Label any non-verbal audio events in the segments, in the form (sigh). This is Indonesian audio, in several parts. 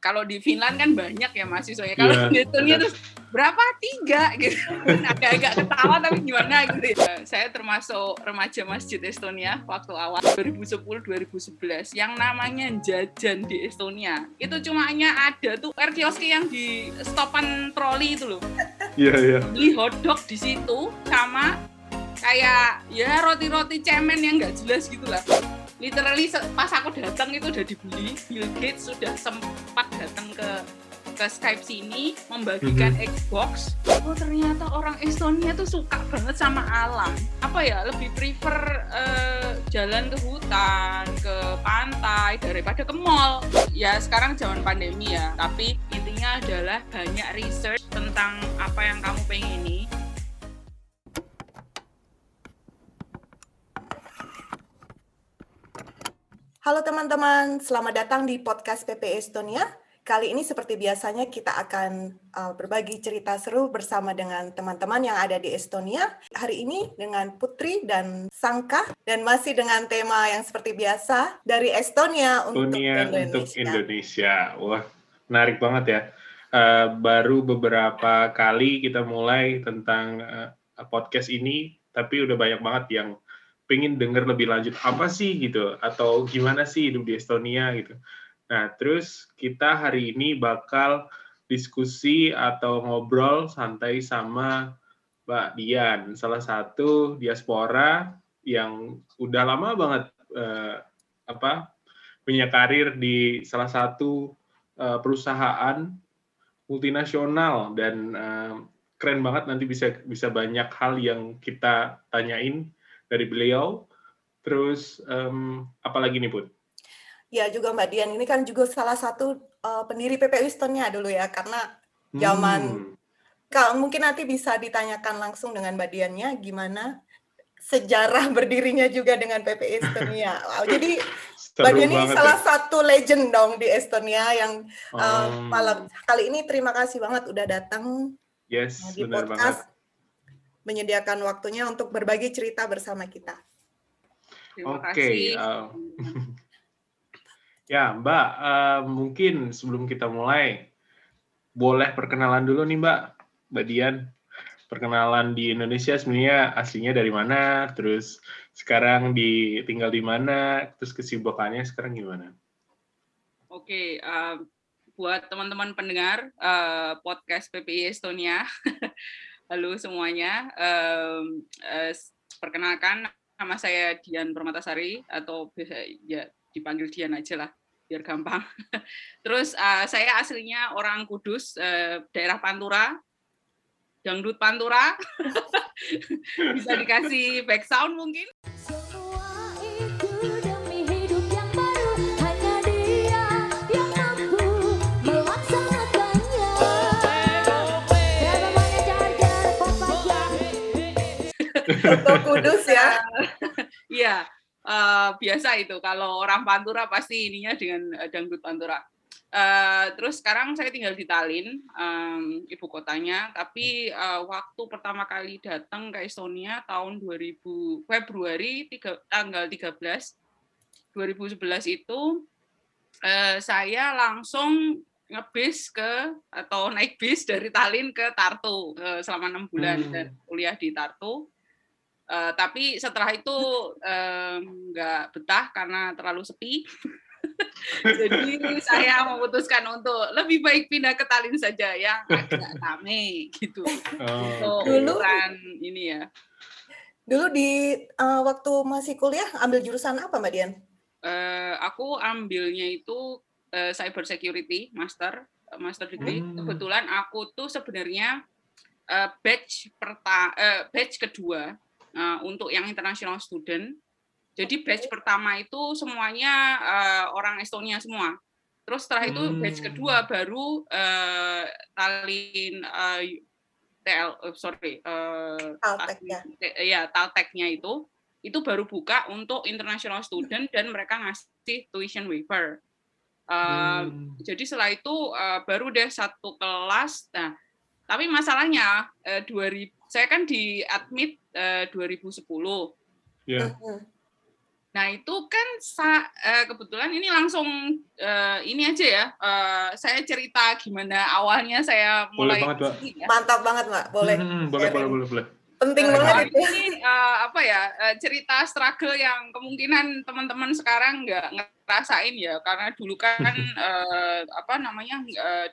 kalau di Finland kan banyak ya mahasiswanya. Kalau Iya, di Estonia terus berapa tiga (laughs) gitu. Agak-agak ketawa tapi gimana gitu. ya. Saya termasuk remaja masjid Estonia waktu awal 2010-2011 yang namanya jajan di Estonia. Itu cuma hanya ada tuh air kiosk yang di stopan troli itu loh Iya, iya. beli hotdog di situ sama kayak ya roti-roti cemen yang nggak jelas gitu lah. Literally pas aku datang itu udah dibeli. Bill Gates sudah sempat datang ke ke Skype sini membagikan Xbox. Oh ternyata orang Estonia tuh suka banget sama alam. Apa ya lebih prefer eh, jalan ke hutan, ke pantai daripada ke mall. Ya sekarang zaman pandemi ya. Tapi intinya adalah banyak research tentang apa yang kamu pengini Halo teman-teman, selamat datang di podcast PP Estonia. Kali ini seperti biasanya kita akan uh, berbagi cerita seru bersama dengan teman-teman yang ada di Estonia. Hari ini dengan Putri dan Sangka dan masih dengan tema yang seperti biasa dari Estonia untuk Dunia Indonesia. untuk Indonesia. Wah, menarik banget ya. Eh, baru beberapa kali kita mulai tentang eh, podcast ini, tapi udah banyak banget yang pengen denger lebih lanjut apa sih gitu, atau gimana sih hidup di Estonia gitu. Nah, terus kita hari ini bakal diskusi atau ngobrol santai sama Mbak Dian, salah satu diaspora yang udah lama banget eh, apa punya karir di salah satu uh, perusahaan multinasional dan uh, keren banget nanti bisa bisa banyak hal yang kita tanyain dari beliau. Terus um, apalagi nih Put? Ya juga Mbak Dian ini kan juga salah satu uh, pendiri PPU Estonia dulu ya karena Zaman Hmm, kalau mungkin nanti bisa ditanyakan langsung dengan Mbak Diannya gimana sejarah (laughs) berdirinya juga dengan PPI Estonia. Wow, jadi seru Mbak Dian ini salah ya. satu legend dong di Estonia yang uh, Um, malam kali ini terima kasih banget udah datang yes, di benar banget. Menyediakan waktunya untuk berbagi cerita bersama kita. Terima Oke, kasih. uh, ya Mbak, uh, mungkin sebelum kita mulai, boleh perkenalan dulu nih Mbak, Mbak Dian. Perkenalan di Indonesia sebenarnya aslinya dari mana, terus sekarang di tinggal di mana, terus kesibukannya sekarang gimana? Oke, eh, buat teman-teman pendengar eh, podcast PPI Estonia, (laughs) halo semuanya. Em, eh, s- perkenalkan nama saya Dian Permatasari atau biasa ya dipanggil Dian aja lah biar gampang. (laughs) Terus eh, saya aslinya orang Kudus, eh, daerah Pantura, dangdut Pantura. (laughs) Bisa dikasih back sound mungkin? Untuk Kudus ya. (laughs) Iya, eh, biasa itu. Kalau orang Pantura pasti ininya dengan eh, dangdut Pantura. Eh, terus sekarang saya tinggal di Tallinn, em, ibu kotanya. Tapi eh, waktu pertama kali datang ke Estonia tahun 2000 Februari tiga- tanggal 13 2011 itu eh, saya langsung ngebis ke atau naik bis dari Tallinn ke Tartu selama enam bulan Hmm. dan kuliah di Tartu. Eh, tapi setelah itu eh, nggak betah karena terlalu sepi. (laughs) Jadi saya memutuskan untuk lebih baik pindah ke Tallinn saja yang agak rame gitu. Oh, oke. Dulu- ukuran ini ya. Dulu di uh, waktu masih kuliah ambil jurusan apa Mbak Dian? Eh, aku ambilnya itu eh, cyber security master master degree. Hmm. Kebetulan aku tuh sebenarnya eh, batch perta eh, batch kedua eh, untuk yang international student. Jadi batch pertama itu semuanya eh, orang Estonia semua. Terus setelah itu batch Hmm. kedua baru eh, Tallinn eh, TL eh, sorry eh, Taltek ya. ya Talteknya itu itu baru buka untuk international student dan mereka ngasih tuition waiver. Uh, Hmm. Jadi setelah itu uh, baru deh satu kelas. Nah, tapi masalahnya uh, 2000 saya kan di admit uh, 2010. Ya. Nah itu kan sa- eh, kebetulan ini langsung eh, ini aja ya, eh, saya cerita gimana awalnya saya Boleh mulai banget, Mbak. ke sini ya. Mantap banget, Mbak. Boleh. Hmm, boleh, sharing. boleh, boleh, boleh. Penting Eh, banget itu. ini eh, apa ya eh, cerita struggle yang kemungkinan teman-teman sekarang nggak ngerasain ya karena dulu kan eh, apa namanya eh,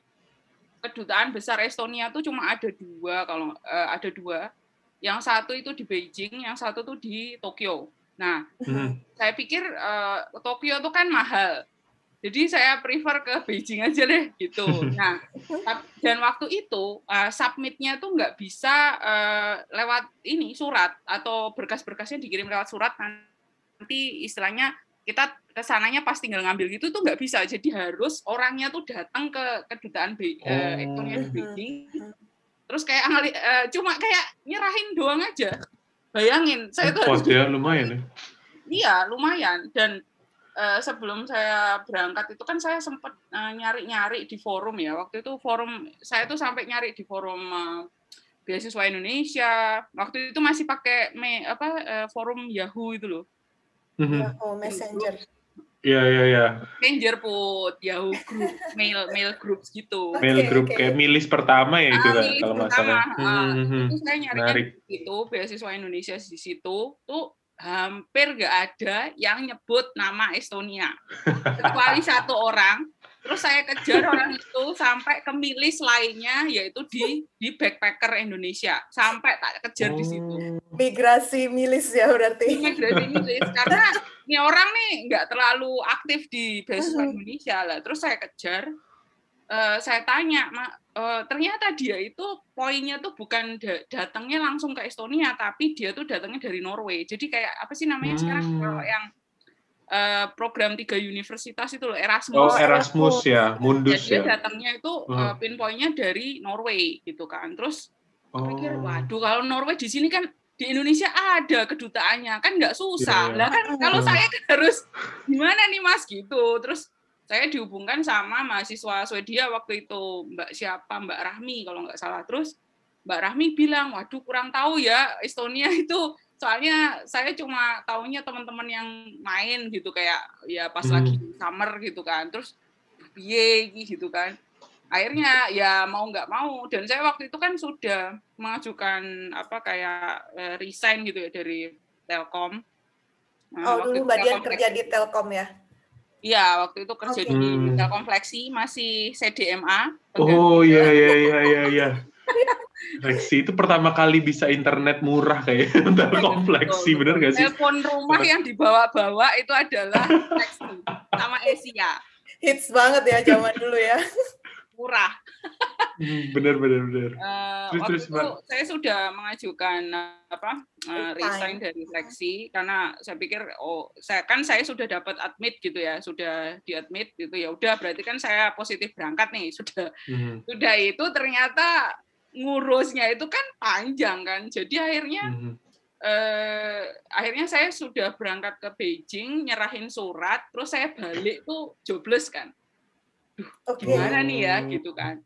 kedutaan besar Estonia tuh cuma ada dua kalau eh, ada dua. Yang satu itu di Beijing yang satu tuh di Tokyo. Nah Hmm. saya pikir eh, Tokyo tuh kan mahal. Jadi saya prefer ke Beijing aja deh gitu. (laughs) Nah dan waktu itu eh, submitnya tuh nggak bisa eh, lewat ini surat atau berkas-berkasnya dikirim lewat surat nanti istilahnya kita ke sananya pas tinggal ngambil gitu tuh nggak bisa jadi harus orangnya tuh datang ke kedutaan Be- eh, Oh. Estonia di Mhm. Beijing terus kayak eh, cuma kayak nyerahin doang aja bayangin saya tuh harus ya, lumayan ya. Iya, lumayan. Dan eh, sebelum saya berangkat itu kan saya sempat eh, nyari-nyari di forum ya. Waktu itu forum saya tuh sampai nyari di forum eh, beasiswa Indonesia. Waktu itu masih pakai me, apa eh, forum Yahoo itu loh. Hmm. Oh, Messenger. Iya, iya, iya. Messenger put Yahoo group, mail mail groups gitu. Mail Oke, group oke. kayak milis pertama ya itu Ah, kan, milis kalau nggak pertama, salah. ah. Hmm, hmm, hmm. Itu saya nyarinya Menarik. di situ beasiswa Indonesia di situ tuh hampir nggak ada yang nyebut nama Estonia kecuali satu orang terus saya kejar orang itu sampai ke milis lainnya yaitu di di backpacker Indonesia sampai tak kejar di situ Oh. Migrasi milis ya berarti. imigrasi milis karena ini orang nih nggak terlalu aktif di beasiswa Mhm. Indonesia lah terus saya kejar eh, saya tanya "Ma, eh, ternyata dia itu poinnya tuh bukan da- datangnya langsung ke Estonia tapi dia tuh datangnya dari Norway jadi kayak apa sih namanya sekarang Hmm. kalau yang eh, program tiga universitas itu loh Erasmus Oh, Oh, Erasmus ya, Mundus dia ya. datangnya itu Hmm. eh, pinpointnya dari Norway gitu kan terus Oh. pikir waduh kalau Norway di sini kan di Indonesia ada kedutaannya kan nggak susah Iya, iya. lah kan kalau Hmm. saya kan harus gimana nih mas gitu terus saya dihubungkan sama mahasiswa Swedia waktu itu Mbak siapa Mbak Rahmi kalau nggak salah terus Mbak Rahmi bilang waduh kurang tahu ya Estonia itu soalnya saya cuma taunya teman-teman yang main gitu kayak ya pas Hmm. lagi summer gitu kan terus piye gitu kan akhirnya ya mau nggak mau dan saya waktu itu kan sudah mengajukan apa kayak eh, resign gitu ya dari Telkom. Nah, Oh, waktu dulu itu Mbak Dian kerja di. Telkom ya. Iya, waktu itu kerja Oke. di. Telkom Flexi masih CDMA. Oh iya iya iya iya iya. (laughs) Flexi itu pertama kali bisa internet murah kayak (laughs) Betul, bener gak sih? Telepon rumah yang dibawa-bawa itu adalah Flexi sama Asia Hits banget ya zaman dulu ya. (laughs) murah. Hmm, Bener bener bener. Eh, Terus, waktu terus, itu saya sudah mengajukan apa eh, Resign. resign dari Flexi karena saya pikir oh saya kan saya sudah dapat admit gitu ya sudah diadmit gitu ya udah berarti kan saya positif berangkat nih (laughs) sudah Hmm, sudah itu ternyata ngurusnya itu kan panjang kan. Jadi akhirnya hmm. eh, akhirnya saya sudah berangkat ke Beijing nyerahin surat terus saya balik tuh jobless kan. Oke. gimana nih ya gitu kan.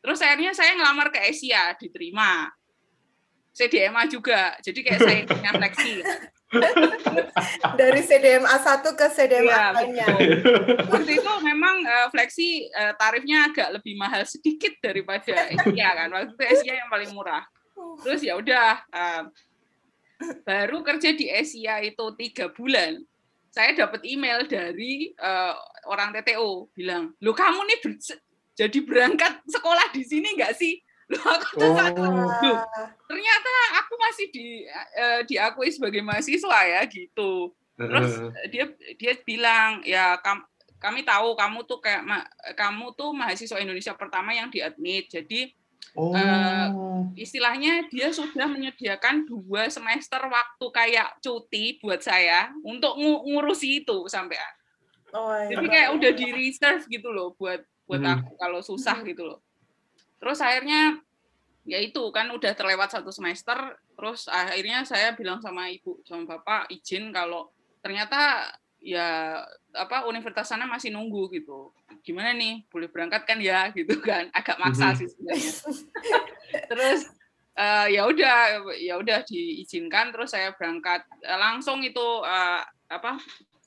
Terus akhirnya saya ngelamar ke Asia diterima. CDMA juga jadi kayak saya (laughs) punya fleksi (laughs) Dari CDMA 1 ke CDMA lainnya. waktu itu memang eh, fleksi eh, tarifnya agak lebih mahal sedikit daripada (laughs) Asia kan. Waktu itu Asia yang paling murah. Terus ya udah eh, baru kerja di Asia itu tiga bulan saya dapat email dari eh, orang TTO bilang lo kamu nih ber- jadi berangkat sekolah di sini nggak sih lo aku tuh Oh. Ternyata aku masih di eh, diakui sebagai mahasiswa ya gitu terus dia dia bilang ya kam- kami tahu kamu tuh kayak ma- kamu tuh mahasiswa Indonesia pertama yang diadmit jadi oh. eh, istilahnya dia sudah menyediakan dua semester waktu kayak cuti buat saya untuk ngu- ngurusi itu sampai Oh, iya. jadi kayak udah di reserve gitu loh buat buat Hmm. aku kalau susah gitu loh terus akhirnya ya itu kan udah terlewat satu semester terus akhirnya saya bilang sama ibu sama bapak izin kalau ternyata ya apa universitas sana masih nunggu gitu. Gimana nih boleh berangkat kan ya? (laughs) Gitu kan agak maksa Mhm. sih sebenarnya. Terus eh, ya udah ya udah diizinkan terus saya berangkat. Eh, langsung itu eh, apa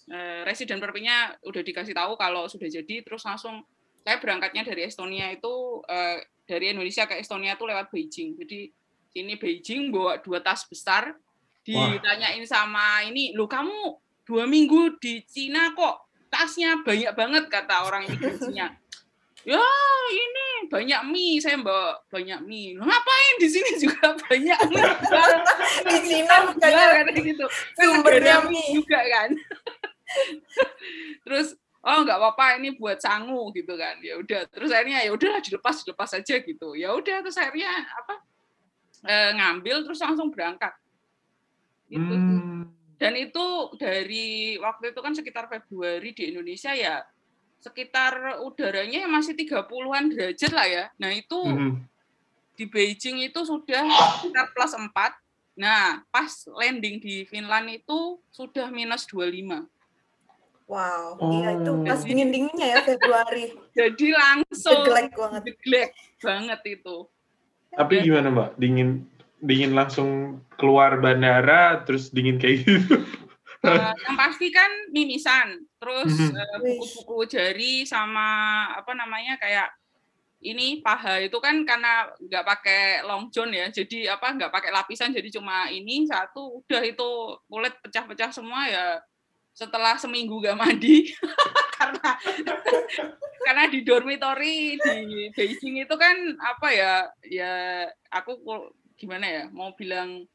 eh, residen perpinya udah dikasih tahu kalau sudah jadi terus langsung saya berangkatnya dari Estonia itu eh, dari Indonesia ke Estonia itu lewat Beijing. Jadi sini Beijing bawa dua tas besar ditanyain sama ini lu kamu dua minggu di Cina kok tasnya banyak banget? kata orang imigrasinya (laughs) ya ini banyak mie saya bawa banyak mie. "Lah, ngapain di sini juga (laughs) banyak mie? (laughs) Di Cina Jual, kata gitu. sumbernya mie. juga kan. Terus oh nggak apa-apa ini buat sangu gitu kan ya udah terus akhirnya ya udahlah dilepas dilepas aja gitu ya udah terus akhirnya apa eh, ngambil terus langsung berangkat gitu. Hmm. dan itu dari waktu itu kan sekitar Februari di Indonesia ya sekitar udaranya masih 30-an derajat lah ya nah itu Mhm. di Beijing itu sudah sekitar plus 4. Nah, pas landing di Finland itu sudah minus 25. Wow, Oh. iya itu pas dingin-dinginnya ya Februari. (laughs) Jadi langsung Jeglek banget. jeglek banget itu. Tapi gimana Mbak? Dingin dingin langsung keluar bandara terus dingin kayak gitu. Eh, yang pasti kan mimisan, terus Mhm. eh, buku-buku jari sama apa namanya kayak ini paha itu kan karena nggak pakai long john ya, jadi apa nggak pakai lapisan, jadi cuma ini satu, udah itu kulit pecah-pecah semua ya. Setelah seminggu nggak mandi, (laughs) karena karena di dormitory di Beijing itu kan apa ya ya aku gimana ya mau bilang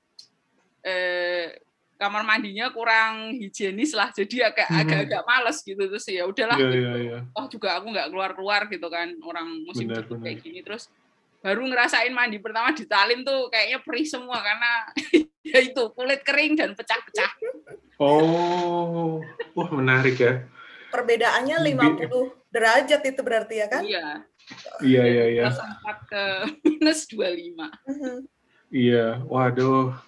eh kamar mandinya kurang higienis lah jadi agak Mhm. agak-agak males gitu terus ya udahlah Iya gitu. iya iya. oh juga aku nggak keluar-keluar gitu kan orang musim dingin kayak gini terus baru ngerasain mandi pertama di Tallinn tuh kayaknya perih semua karena (laughs) ya itu kulit kering dan pecah-pecah Oh, wah menarik ya. Perbedaannya Bi- 50 derajat itu berarti ya kan? iya Iya iya iya. 4 ke minus 25 Mhm. Iya, waduh.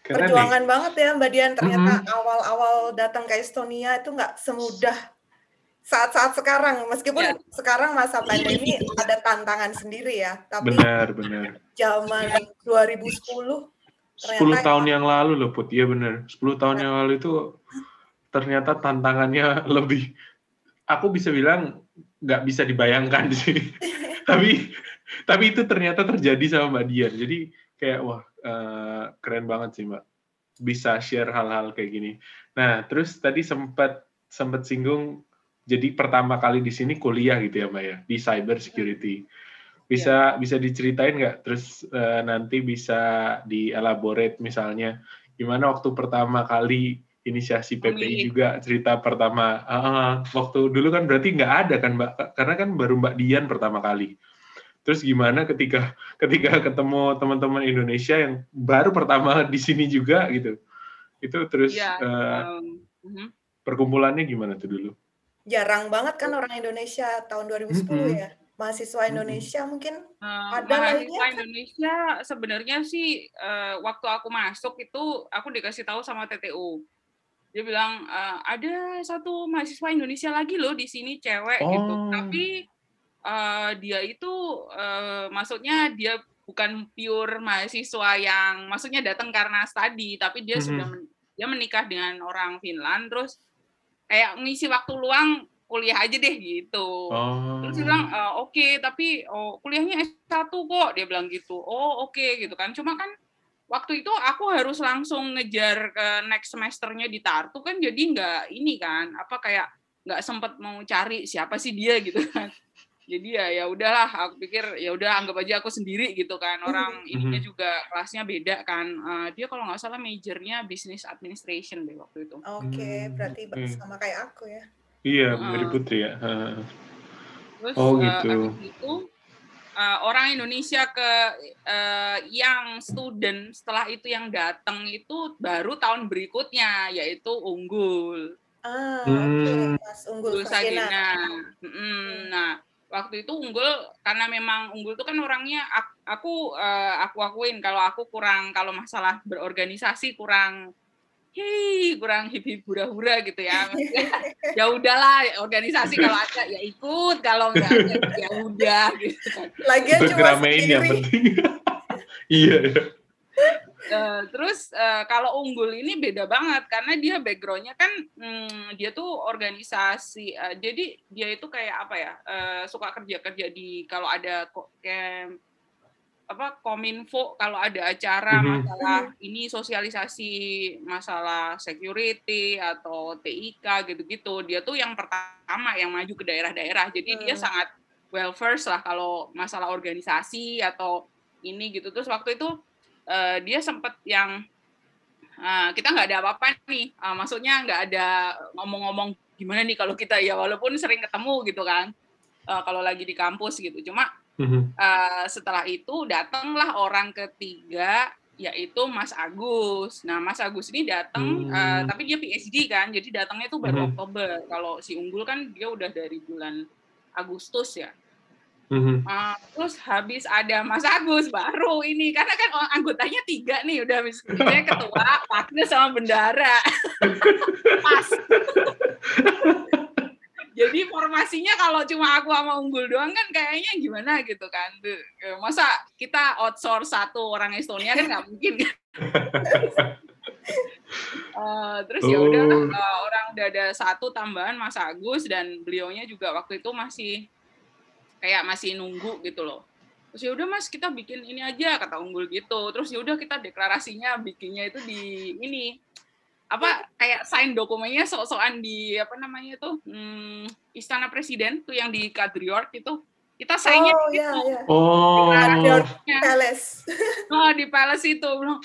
Keren nih. Perjuangan banget ya Mbak Dian. Ternyata Mhm. awal-awal datang ke Estonia itu nggak semudah saat-saat sekarang. Meskipun Ya. sekarang masa pandemi ada tantangan sendiri ya. Tapi Benar benar. zaman 2010 10 Ternyata- tahun yang lalu loh Put, iya benar. 10 tahun yang lalu itu ternyata tantangannya (laughs) lebih, aku bisa bilang nggak bisa dibayangkan (laughs) sih. tapi tapi itu ternyata terjadi sama Mbak Dian. Jadi kayak wah eh, keren banget sih Mbak. Bisa share hal-hal kayak gini. Nah terus tadi sempat sempat singgung jadi pertama kali di sini kuliah gitu ya Mbak ya di cyber security. Bisa bisa diceritain nggak? Terus eh, nanti bisa dielaborate misalnya gimana waktu pertama kali inisiasi PPI juga cerita pertama. Ah, waktu dulu kan berarti nggak ada kan Mbak? Karena kan baru Mbak Dian pertama kali. Terus gimana ketika (laughs) ketika ketemu teman-teman Indonesia yang baru pertama di sini juga gitu? Itu terus Iya, eh, um, mhm. perkumpulannya gimana tuh dulu? Jarang banget kan orang Indonesia tahun 2010 Mhm. ya. Mahasiswa Indonesia mungkin Eh, Ada mahasiswa lainnya kan? Indonesia sebenarnya sih eh, waktu aku masuk itu aku dikasih tahu sama TTU. Dia bilang eh, ada satu mahasiswa Indonesia lagi loh di sini cewek gitu. Oh. Tapi eh, dia itu eh, maksudnya dia bukan pure mahasiswa yang maksudnya datang karena studi, tapi dia Mhm. sudah men- dia menikah dengan orang Finland terus kayak ngisi waktu luang kuliah aja deh gitu. Oh. Terus dia bilang, "Eh, oke, tapi oh, kuliahnya S1 kok. Dia bilang gitu. Oh, oke gitu kan. Cuma kan waktu itu aku harus langsung ngejar ke next semesternya di Tartu kan jadi nggak ini kan, apa kayak nggak sempet mau cari siapa sih dia gitu kan. Jadi ya ya udahlah, aku pikir ya udah anggap aja aku sendiri gitu kan. Orang ininya Mhm. juga kelasnya beda kan. Eh, dia kalau nggak salah majornya business administration deh waktu itu. oke, Hmm, berarti oke. sama kayak aku ya. Iya, dari Putri ya. Heeh. Terus Oh, eh, gitu. abis itu eh, orang Indonesia ke eh, yang student setelah itu yang datang itu baru tahun berikutnya yaitu unggul. Ah, Hmm. oke, Mas Unggul. Sagena. Mm-mm. Nah, waktu itu unggul karena memang unggul itu kan orangnya ak- aku eh, aku akuin kalau aku kurang kalau masalah berorganisasi kurang hei kurang hip hip hura hura gitu ya (laughs) ya udahlah organisasi kalau ada ya ikut kalau nggak ada ya udah gitu kan Lagian cuma ngeramein yang sendiri. penting. (laughs) iya, iya. Eh, terus eh, kalau unggul ini beda banget karena dia backgroundnya kan hmm, dia tuh organisasi eh, jadi dia itu kayak apa ya eh, suka kerja kerja di kalau ada kok kayak apa kominfo kalau ada acara Mhm. masalah ini sosialisasi masalah security atau TIK gitu-gitu dia tuh yang pertama yang maju ke daerah-daerah jadi dia Hmm. sangat well first lah kalau masalah organisasi atau ini gitu terus waktu itu eh, dia sempat yang eh, kita nggak ada apa-apa nih Eh, maksudnya nggak ada ngomong-ngomong gimana nih kalau kita ya walaupun sering ketemu gitu kan eh, kalau lagi di kampus gitu cuma. Eh, setelah itu datanglah orang ketiga yaitu Mas Agus. Nah, Mas Agus ini datang Hmm. eh, tapi dia PhD kan. Jadi datangnya itu baru Mhm. Oktober. Kalau si Unggul kan dia udah dari bulan Agustus ya. Mhm. Eh, terus habis ada Mas Agus baru ini karena kan anggotanya tiga nih udah misalnya ketua, wakil sama bendara. (laughs) Pas. Jadi formasinya kalau cuma aku sama Unggul doang kan kayaknya gimana gitu kan. Eh, Masa kita outsource satu orang Estonia kan nggak mungkin kan. (laughs) Eh, terus ya udah Oh. eh, orang udah ada satu tambahan Mas Agus dan beliaunya juga waktu itu masih kayak masih nunggu gitu loh. Terus ya udah Mas kita bikin ini aja kata Unggul gitu. Terus ya udah kita deklarasinya bikinnya itu di ini apa kayak sign dokumennya sok-sokan di apa namanya itu hmm, Istana Presiden tuh yang di Kadriorg itu kita signnya Oh di ya situ. ya. Oh. Ya. Palace. Oh, (laughs) di palace itu bilang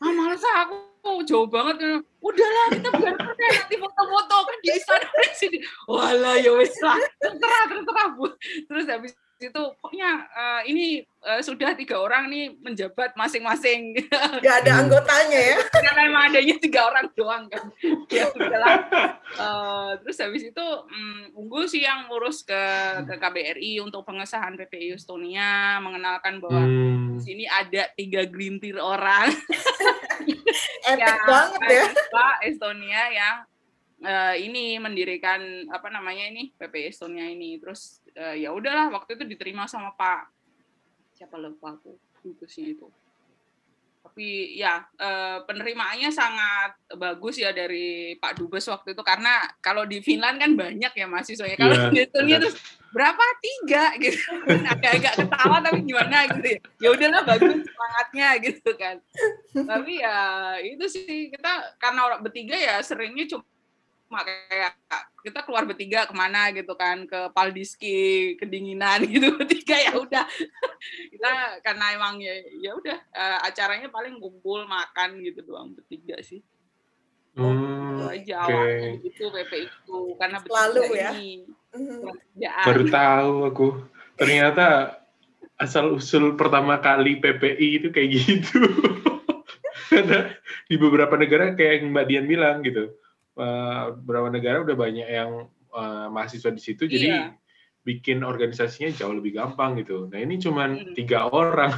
ah males ah, aku jauh banget udahlah kita deh nanti foto-foto kan di istana presiden (laughs) walah ya wes lah. Terserah terserah bu. Terus habis itu pokoknya eh, ini eh, sudah tiga orang nih menjabat masing-masing. (laughs) Gak ada anggotanya ya. (laughs) karena emang adanya tiga orang doang kan. Ya udahlah Eh, terus habis itu mm, unggul sih yang ngurus ke ke KBRI untuk pengesahan PPI Estonia mengenalkan bahwa Hmm. di sini ada tiga gelintir orang Epic yang banget ya. Estonia yang eh, ini mendirikan apa namanya ini PPI Estonia ini. Terus eh, ya udahlah waktu itu diterima sama Pak siapa lupa aku dubesnya itu tapi ya eh, penerimaannya sangat bagus ya dari Pak Dubes waktu itu. Karena kalau di Finland kan banyak ya mahasiswanya kalau Iya, di Estonia terus berapa? Tiga? (laughs) Gitu. Agak-agak ketawa tapi gimana gitu ya. Ya udahlah bagus semangatnya gitu kan. Tapi ya itu sih kita karena orang bertiga ya seringnya cuma kayak kita keluar bertiga ke mana gitu kan ke Paldiski kedinginan gitu (laughs) bertiga ya udah kita karena emang ya ya udah eh, acaranya paling kumpul makan gitu doang bertiga sih Hmm, itu aja oke. awalnya gitu PP itu karena Selalu ya. ini Mhm. kerjaan. Baru tahu aku. Ternyata asal usul pertama kali PPI itu kayak gitu. (laughs) Karena di beberapa negara kayak yang Mbak Dian bilang gitu. Eh, beberapa negara udah banyak yang eh, mahasiswa di situ, jadi Iya. bikin organisasinya jauh lebih gampang gitu. Nah ini cuman Hmm. tiga orang.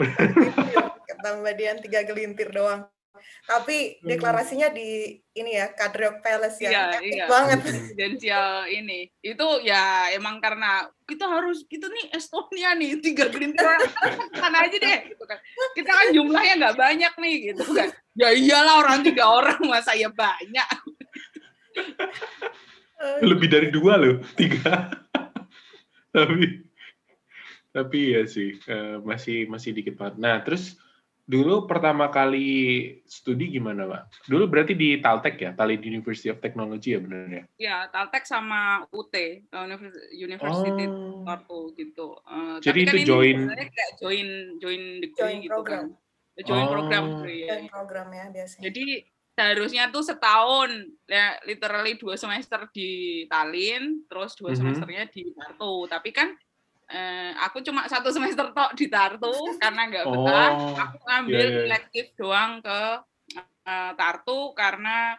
(laughs) Kata Mbak Dian tiga gelintir doang. Tapi Hmm. deklarasinya di ini ya Kadriorg Palace ya. Iya, Epic iya. banget. presidensial ini itu ya emang karena kita harus kita nih Estonia nih tiga orang kan aja deh gitu kan kita kan jumlahnya nggak banyak nih gitu kan ya iyalah orang tiga orang masa ya banyak lebih dari dua loh, tiga. tapi tapi ya sih eh, masih masih dikit banget. Nah terus dulu pertama kali studi gimana pak? Dulu berarti di Taltek ya, Tallinn University of Technology ya benar ya? ya Taltek sama UT eh, Univers- University Oh. Tartu gitu Eh, Jadi tapi kan itu ini join- kayak join join degree Join gitu program. kan join Oh. program degree, ya. Dan program ya biasanya. Jadi seharusnya tuh setahun, ya literally dua semester di Tallinn, terus dua Mhm. semesternya di Tartu. Tapi kan eh, aku cuma satu semester tok di Tartu karena nggak betah. Oh, Aku ngambil iya, iya. elektif doang ke eh, Tartu karena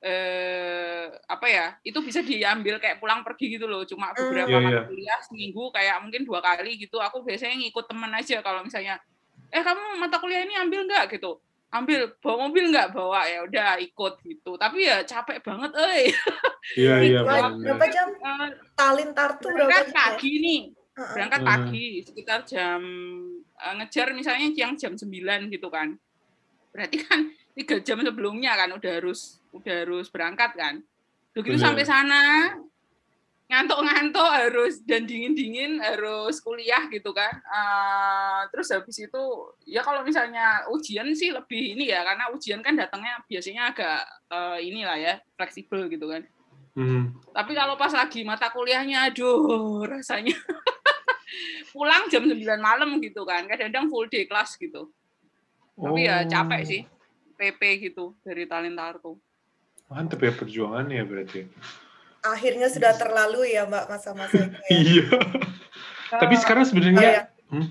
eh apa ya itu bisa diambil kayak pulang pergi gitu loh cuma beberapa Iya, mata iya. kuliah seminggu kayak mungkin dua kali gitu aku biasanya ngikut temen aja kalau misalnya eh kamu mata kuliah ini ambil nggak gitu ambil bawa mobil nggak bawa ya udah ikut gitu tapi ya capek banget eh Iya iya (laughs) Berapa- benar. berapa jam? Tallinn Tartu berapa berangkat jam? pagi nih. Berangkat Hmm. pagi sekitar jam eh, ngejar misalnya yang jam 9 gitu kan berarti kan (laughs) tiga jam sebelumnya kan udah harus udah harus berangkat kan begitu Bener. sampai sana ngantuk-ngantuk harus dan dingin-dingin harus kuliah gitu kan Eh, terus habis itu ya kalau misalnya ujian sih lebih ini ya karena ujian kan datangnya biasanya agak eh, inilah ya fleksibel gitu kan Hmm. tapi kalau pas lagi mata kuliahnya aduh rasanya (laughs) pulang jam 9 malam gitu kan kadang-kadang full day kelas gitu tapi ya Oh, capek sih PP gitu dari talent Tartu Mantep ya perjuangannya berarti. Akhirnya sudah terlalu ya Mbak masa-masa itu. ya. Iya. Tapi sekarang Oh, sebenarnya ya. hmm,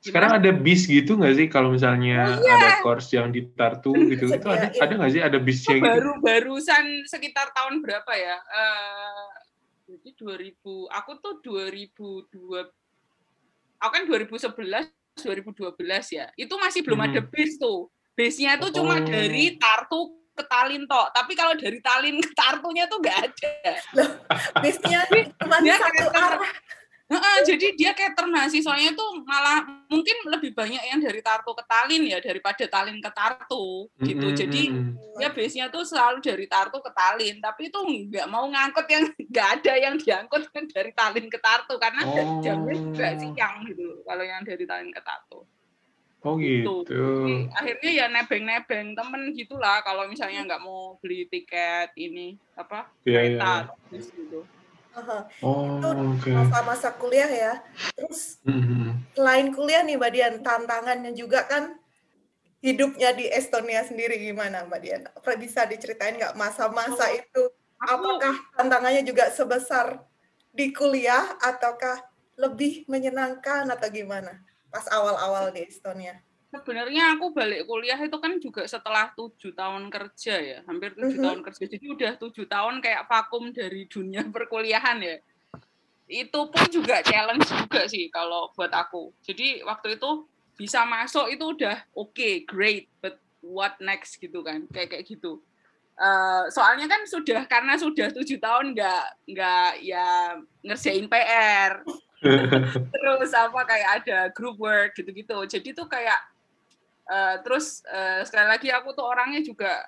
sekarang ada bis gitu nggak sih kalau misalnya ada course yang di Tartu gitu itu ada Iya. ada nggak sih ada bisnya gitu? baru barusan sekitar tahun berapa ya Eh jadi 2000 aku tuh 2002 aku kan 2011 2012 ya itu masih belum Hmm. ada bis tuh bisnya tuh cuma Oh. dari Tartu ke Talin tok tapi kalau dari Talin ke Tartunya tuh nggak ada Bisnya cuma satu arah. Heeh, jadi dia kayak mahasiswanya tuh malah mungkin lebih banyak yang dari Tartu ke Talin ya daripada Talin ke Tartu gitu. Mm-mm, Jadi mm-mm. ya base-nya tuh selalu dari Tartu ke Talin, tapi itu nggak mau ngangkut yang (laughs) nggak ada yang diangkut yang dari Talin ke Tartu karena Oh. jamnya juga siang gitu kalau yang dari Talin ke Tartu. oh Gitu. gitu. Jadi, akhirnya ya nebeng-nebeng temen gitulah kalau misalnya nggak mau beli tiket ini apa Iya, kereta bis gitu. Aha. Oh oke. Masa-masa kuliah ya. Terus Mhm. selain kuliah nih Mbak Dian, tantangannya juga kan hidupnya di Estonia sendiri gimana Mbak Dian? Apa bisa diceritain nggak masa-masa itu? Aku Apakah tantangannya juga sebesar di kuliah ataukah lebih menyenangkan atau gimana? Pas awal-awal di Estonia. Sebenarnya aku balik kuliah itu kan juga setelah tujuh tahun kerja ya hampir tujuh Mhm. tahun kerja. Jadi udah tujuh tahun kayak vakum dari dunia (laughs) perkuliahan ya. Itu pun juga challenge juga sih kalau buat aku. Jadi waktu itu bisa masuk itu udah oke great but what next gitu kan kayak kayak gitu. Eh, soalnya kan sudah karena sudah tujuh tahun nggak nggak ya ngerjain PR (laughs) terus apa kayak ada group work gitu-gitu. Jadi tuh kayak eh, terus eh, sekali lagi aku tuh orangnya juga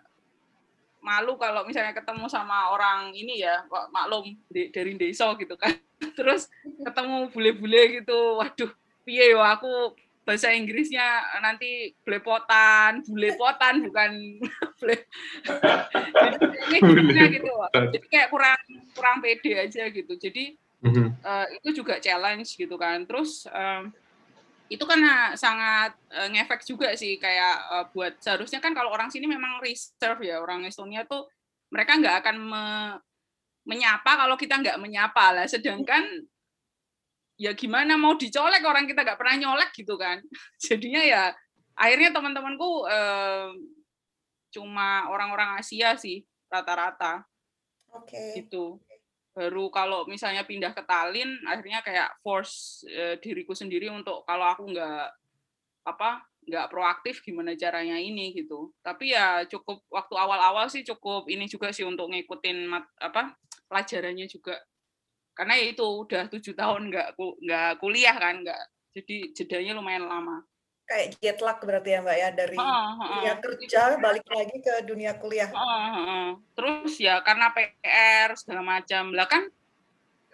malu kalau misalnya ketemu sama orang ini ya kok maklum di- dari desa gitu kan. (laughs) Terus ketemu bule-bule gitu. Waduh piye yo aku bahasa Inggrisnya nanti blepotan bulepotan bukan (laughs) ble jadi gimana gitu jadi kayak kurang kurang pede aja gitu. Jadi Mhm. eh, itu juga challenge gitu kan. Terus em, itu kan eh, sangat eh, ngefek juga sih kayak eh, buat seharusnya kan kalau orang sini memang reserve ya orang Estonia tuh mereka nggak akan me- menyapa kalau kita nggak menyapa lah. Sedangkan ya gimana mau dicolek orang kita nggak pernah nyolek gitu kan. (laughs) Jadinya ya akhirnya teman-temanku em, cuma orang-orang Asia sih rata-rata Oke. gitu baru kalau misalnya pindah ke Tallinn akhirnya kayak force eh, diriku sendiri untuk kalau aku nggak apa nggak proaktif gimana caranya ini gitu. Tapi ya cukup waktu awal-awal sih cukup ini juga sih untuk ngikutin mat, apa pelajarannya juga. Karena ya itu udah tujuh tahun nggak nggak kuliah kan nggak jadi jedanya lumayan lama Kayak jet lag berarti ya Mbak ya dari Heeh, dunia heeh. kerja balik lagi ke dunia kuliah. Heeh, heeh. Terus ya karena PR segala macam. Lah kan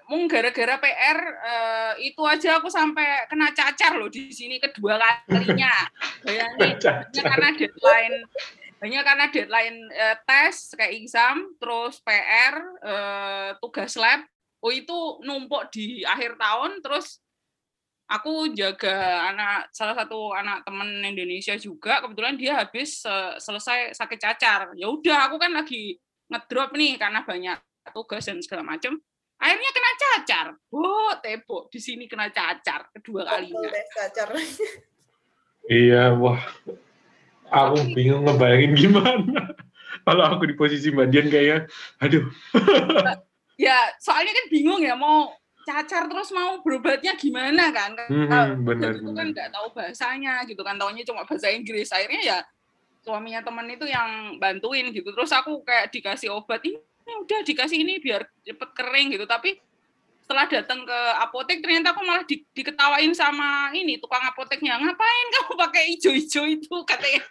mung gara-gara PR eh, itu aja aku sampai kena cacar loh di sini kedua kalinya. (laughs) Bayangin hanya karena deadline hanya karena deadline eh, tes kayak exam, terus PR, eh, tugas lab, oh itu numpuk di akhir tahun terus aku jaga anak salah satu anak temen Indonesia juga kebetulan dia habis eh, selesai sakit cacar ya udah aku kan lagi ngedrop nih karena banyak tugas dan segala macam akhirnya kena cacar oh tebo di sini kena cacar kedua kalinya cacar. Iya, wah. Aku bingung ngebayangin gimana. (laughs) Kalau aku di posisi Mbak Dian kayaknya, aduh. ya soalnya kan bingung ya mau cacar terus mau berobatnya gimana kan? Mhm, Kalau benar, itu kan nggak tahu bahasanya gitu kan taunya cuma bahasa Inggris. Akhirnya ya suaminya temen itu yang bantuin gitu. Terus aku kayak dikasih obat ini udah dikasih ini biar cepet kering gitu. Tapi setelah datang ke apotek ternyata aku malah di- diketawain sama ini tukang apoteknya ngapain kamu pakai ijo-ijo itu? (laughs) Katanya.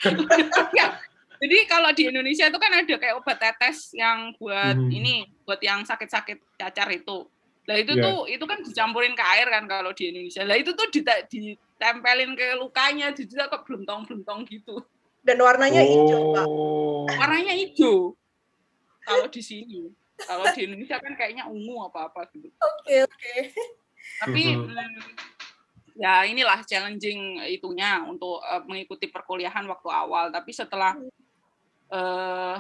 Ya. (laughs) jadi kalau di Indonesia itu kan ada kayak obat tetes yang buat Mhm. ini buat yang sakit-sakit cacar itu lah itu Iya. tuh itu kan dicampurin ke air kan kalau di Indonesia lah itu tuh ditempelin ke lukanya jadi kok belentong-belentong gitu Dan warnanya hijau, Pak. Oh. warnanya hijau kalau di sini kalau di Indonesia kan kayaknya ungu apa-apa gitu Oke, oke. tapi Mhm. mm, ya inilah challenging itunya untuk eh, mengikuti perkuliahan waktu awal tapi setelah eh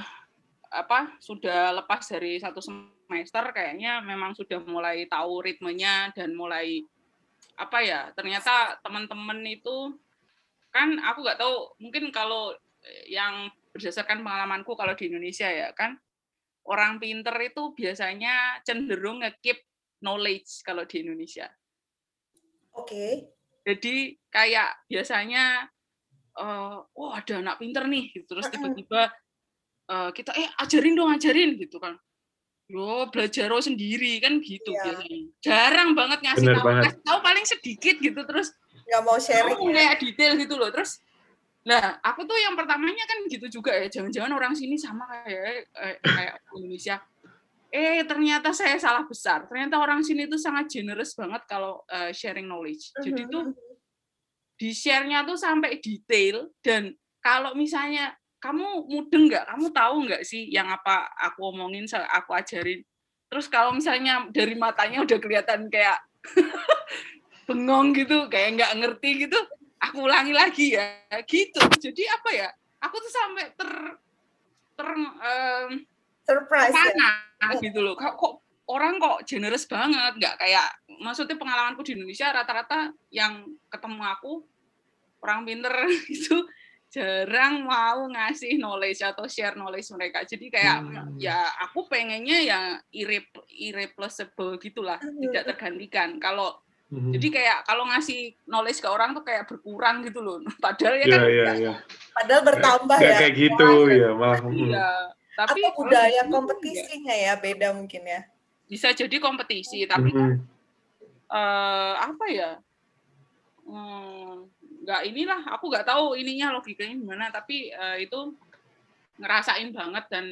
apa sudah lepas dari satu semester kayaknya memang sudah mulai tahu ritmenya dan mulai apa ya ternyata teman-teman itu kan aku nggak tahu mungkin kalau yang berdasarkan pengalamanku kalau di Indonesia ya kan orang pinter itu biasanya cenderung nge-keep knowledge kalau di Indonesia Oke. jadi kayak biasanya eh oh ada anak pinter nih gitu. terus tiba-tiba eh, kita eh ajarin dong ajarin gitu kan. Yo belajar lo sendiri kan gitu Iya. biasanya. Jarang banget ngasih Bener tahu banget. ngasih tahu paling sedikit gitu terus Nggak mau sharing ya? kayak detail gitu loh. Terus nah aku tuh yang pertamanya kan gitu juga ya jangan-jangan orang sini sama kayak eh, kayak Indonesia. Eh ternyata saya salah besar. Ternyata orang sini tuh sangat generous banget kalau eh, sharing knowledge. Jadi tuh di share-nya tuh sampai detail dan kalau misalnya kamu mudeng nggak, kamu tahu nggak sih yang apa aku omongin, aku ajarin. Terus kalau misalnya dari matanya udah kelihatan kayak (laughs) bengong gitu, kayak nggak ngerti gitu, aku ulangi lagi ya, gitu. Jadi apa ya? Aku tuh sampai ter ter em, Surprise ya? terpana gitu loh. Kok, kok orang kok generous banget, nggak kayak maksudnya pengalamanku di Indonesia rata-rata yang ketemu aku orang pinter (laughs) itu jarang mau ngasih knowledge atau share knowledge mereka. Jadi kayak Hmm. ya aku pengennya ya irre- irreplaceable gitulah, Hmm. tidak tergantikan. Kalau Mhm. jadi kayak kalau ngasih knowledge ke orang tuh kayak berkurang gitu loh. (laughs) Padahal ya Iya, kan iya, iya. Padahal bertambah Nggak ya. kayak gitu ya, malah. mhm. iya. Tapi Atau budaya kompetisinya ya beda mungkin ya. bisa jadi kompetisi, tapi Mhm. eh apa ya hmm, nggak inilah aku nggak tahu ininya logikanya gimana tapi eh, itu ngerasain banget dan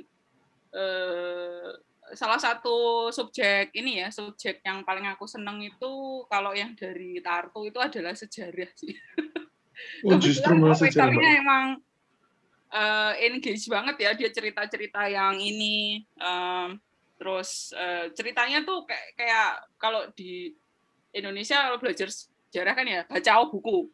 eh, salah satu subjek ini ya subjek yang paling aku seneng itu kalau yang dari Tartu itu adalah sejarah sih. Oh, justru malah sejarah, emang eh, engage banget ya dia cerita-cerita yang ini em, terus eh, ceritanya tuh kayak kayak kalau di Indonesia kalau belajar sejarah kan ya baca buku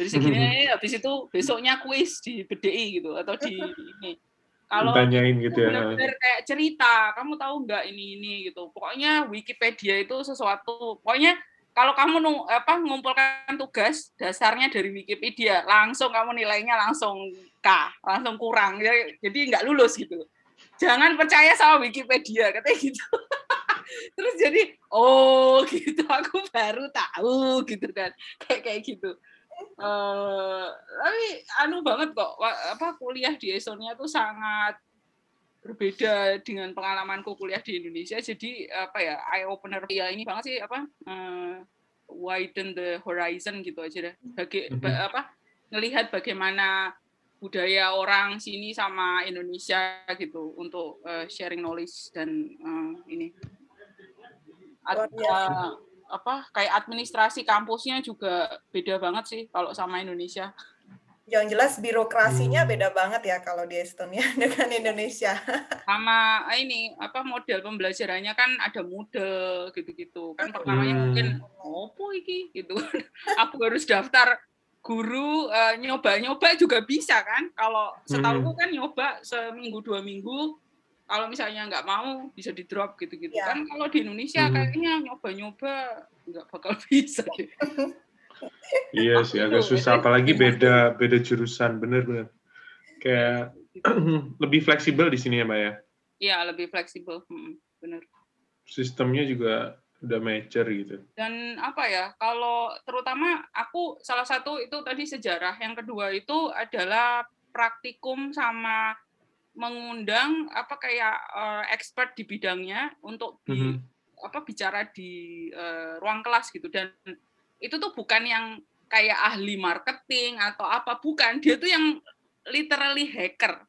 dari segini habis itu besoknya kuis di BDI gitu atau di ini. Kalau Ditanyain gitu ya. benar-benar kayak cerita kamu tahu nggak ini ini? gitu. Pokoknya Wikipedia itu sesuatu. Pokoknya kalau kamu nu, apa ngumpulkan tugas dasarnya dari Wikipedia langsung kamu nilainya langsung K langsung kurang. Ya, jadi nggak lulus gitu. Jangan percaya sama Wikipedia katanya gitu. (laughs) Terus jadi oh (laughs) gitu aku baru tahu gitu kan. Kayak kayak gitu Eh, tapi anu banget kok apa kuliah di Estonia tuh sangat berbeda dengan pengalamanku kuliah di Indonesia. Jadi apa ya eye opener ya ini banget sih apa eh, widen the horizon gitu aja deh. Bagi Mhm. ba- apa ngelihat bagaimana budaya orang sini sama Indonesia gitu untuk eh, sharing knowledge dan eh, ini. Eh, apa kayak administrasi kampusnya juga beda banget sih kalau sama Indonesia Yang jelas birokrasinya Hmm. beda banget ya kalau di Estonia (laughs) dengan Indonesia. sama ini apa model pembelajarannya kan ada Moodle gitu-gitu kan pertamanya Hmm. mungkin opo iki gitu (laughs) aku harus daftar guru eh, nyoba-nyoba juga bisa kan kalau setahu kan nyoba seminggu dua minggu kalau misalnya nggak mau bisa di drop gitu-gitu Ya. kan kalau di Indonesia Hmm. kayaknya nyoba-nyoba nggak bakal (laughs) bisa deh. Iya sih, agak susah. Apalagi beda beda jurusan, bener-bener. Kayak (clears throat) lebih fleksibel di sini ya, Mbak ya. Iya lebih fleksibel, bener. Sistemnya juga udah mature gitu. dan apa ya kalau terutama aku salah satu itu tadi sejarah yang kedua itu adalah praktikum sama mengundang apa kayak eh, expert di bidangnya untuk di Mhm. apa bicara di eh, ruang kelas gitu dan itu tuh bukan yang kayak ahli marketing atau apa bukan dia tuh yang literally hacker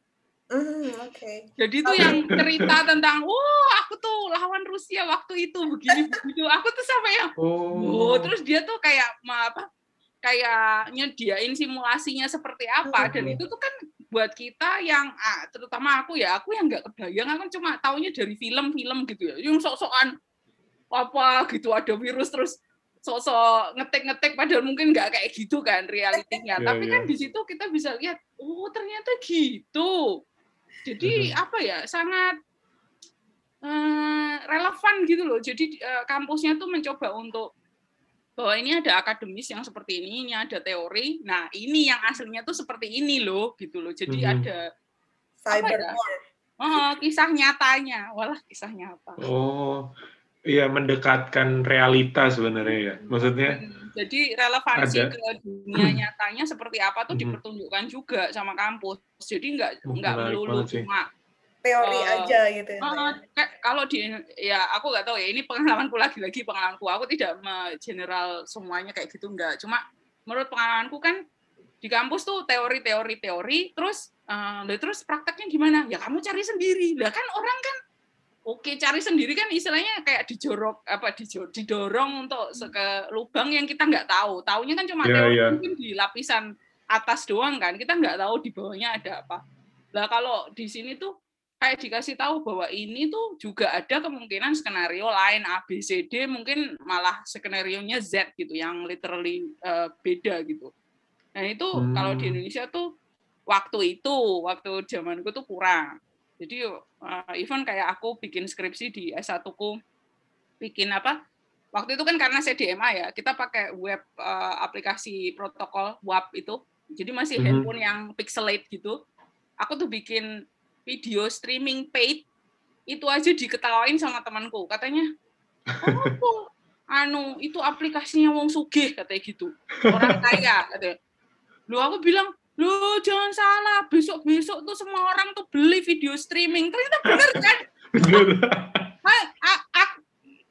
Hmm, oke. jadi itu yang cerita tentang, wah aku tuh lawan Rusia waktu itu begini begitu. Aku tuh sampai yang, Oh. oh terus dia tuh kayak ma- apa? Kayak nyediain simulasinya seperti apa dan itu tuh kan buat kita yang ah, terutama aku ya aku yang nggak kebayang aku kan cuma taunya dari film-film gitu ya yang sok-sokan apa gitu ada virus terus sok-sok ngetik-ngetik padahal mungkin nggak kayak gitu kan realitinya Iya, (laughs) tapi iya. kan di situ kita bisa lihat oh ternyata gitu jadi Mhm. apa ya sangat eh, relevan gitu loh jadi eh, kampusnya tuh mencoba untuk bahwa ini ada akademis yang seperti ini ini ada teori nah ini yang aslinya tuh seperti ini loh gitu loh jadi Mhm. ada Cyber ya? war. oh, kisah nyatanya walah kisah nyata Oh, iya mendekatkan realita sebenarnya ya. Maksudnya, Hmm, Jadi relevansi Ada. ke dunia (clears throat) nyatanya seperti apa tuh Mhm. dipertunjukkan juga sama kampus. Jadi nggak Oh, nggak menarik melulu cuma Teori Eh, aja gitu ya. Kayak kalau di ya aku nggak tahu ya ini pengalamanku lagi-lagi pengalamanku. Aku tidak general semuanya kayak gitu nggak. Cuma menurut pengalamanku kan di kampus tuh teori-teori teori terus eh, lah terus prakteknya gimana? Ya kamu cari sendiri. Lah kan orang kan Oke, cari sendiri kan istilahnya kayak dijorok apa dijo- didorong untuk ke lubang yang kita nggak tahu. Taunya kan cuma Iya, teori iya. mungkin di lapisan atas doang kan. Kita nggak tahu di bawahnya ada apa. Lah kalau di sini tuh kayak dikasih tahu bahwa ini tuh juga ada kemungkinan skenario lain A B C D mungkin malah skenario nya Z gitu yang literally eh, beda gitu. Nah itu kalau di Hmm. Indonesia tuh waktu itu waktu zamanku tuh kurang. Jadi uh, even kayak aku bikin skripsi di S1ku bikin apa? Waktu itu kan karena CDMA ya, kita pakai web uh, aplikasi protokol WAP itu. Jadi masih Mhm. handphone yang pixelate gitu. Aku tuh bikin video streaming paid itu aja diketawain sama temanku. Katanya, "Oh, anu itu aplikasinya wong sugih," katanya gitu. Orang kaya katanya. Lu aku bilang, Loh, jangan salah. Besok-besok tuh semua orang tuh beli video streaming. Ternyata bener kan?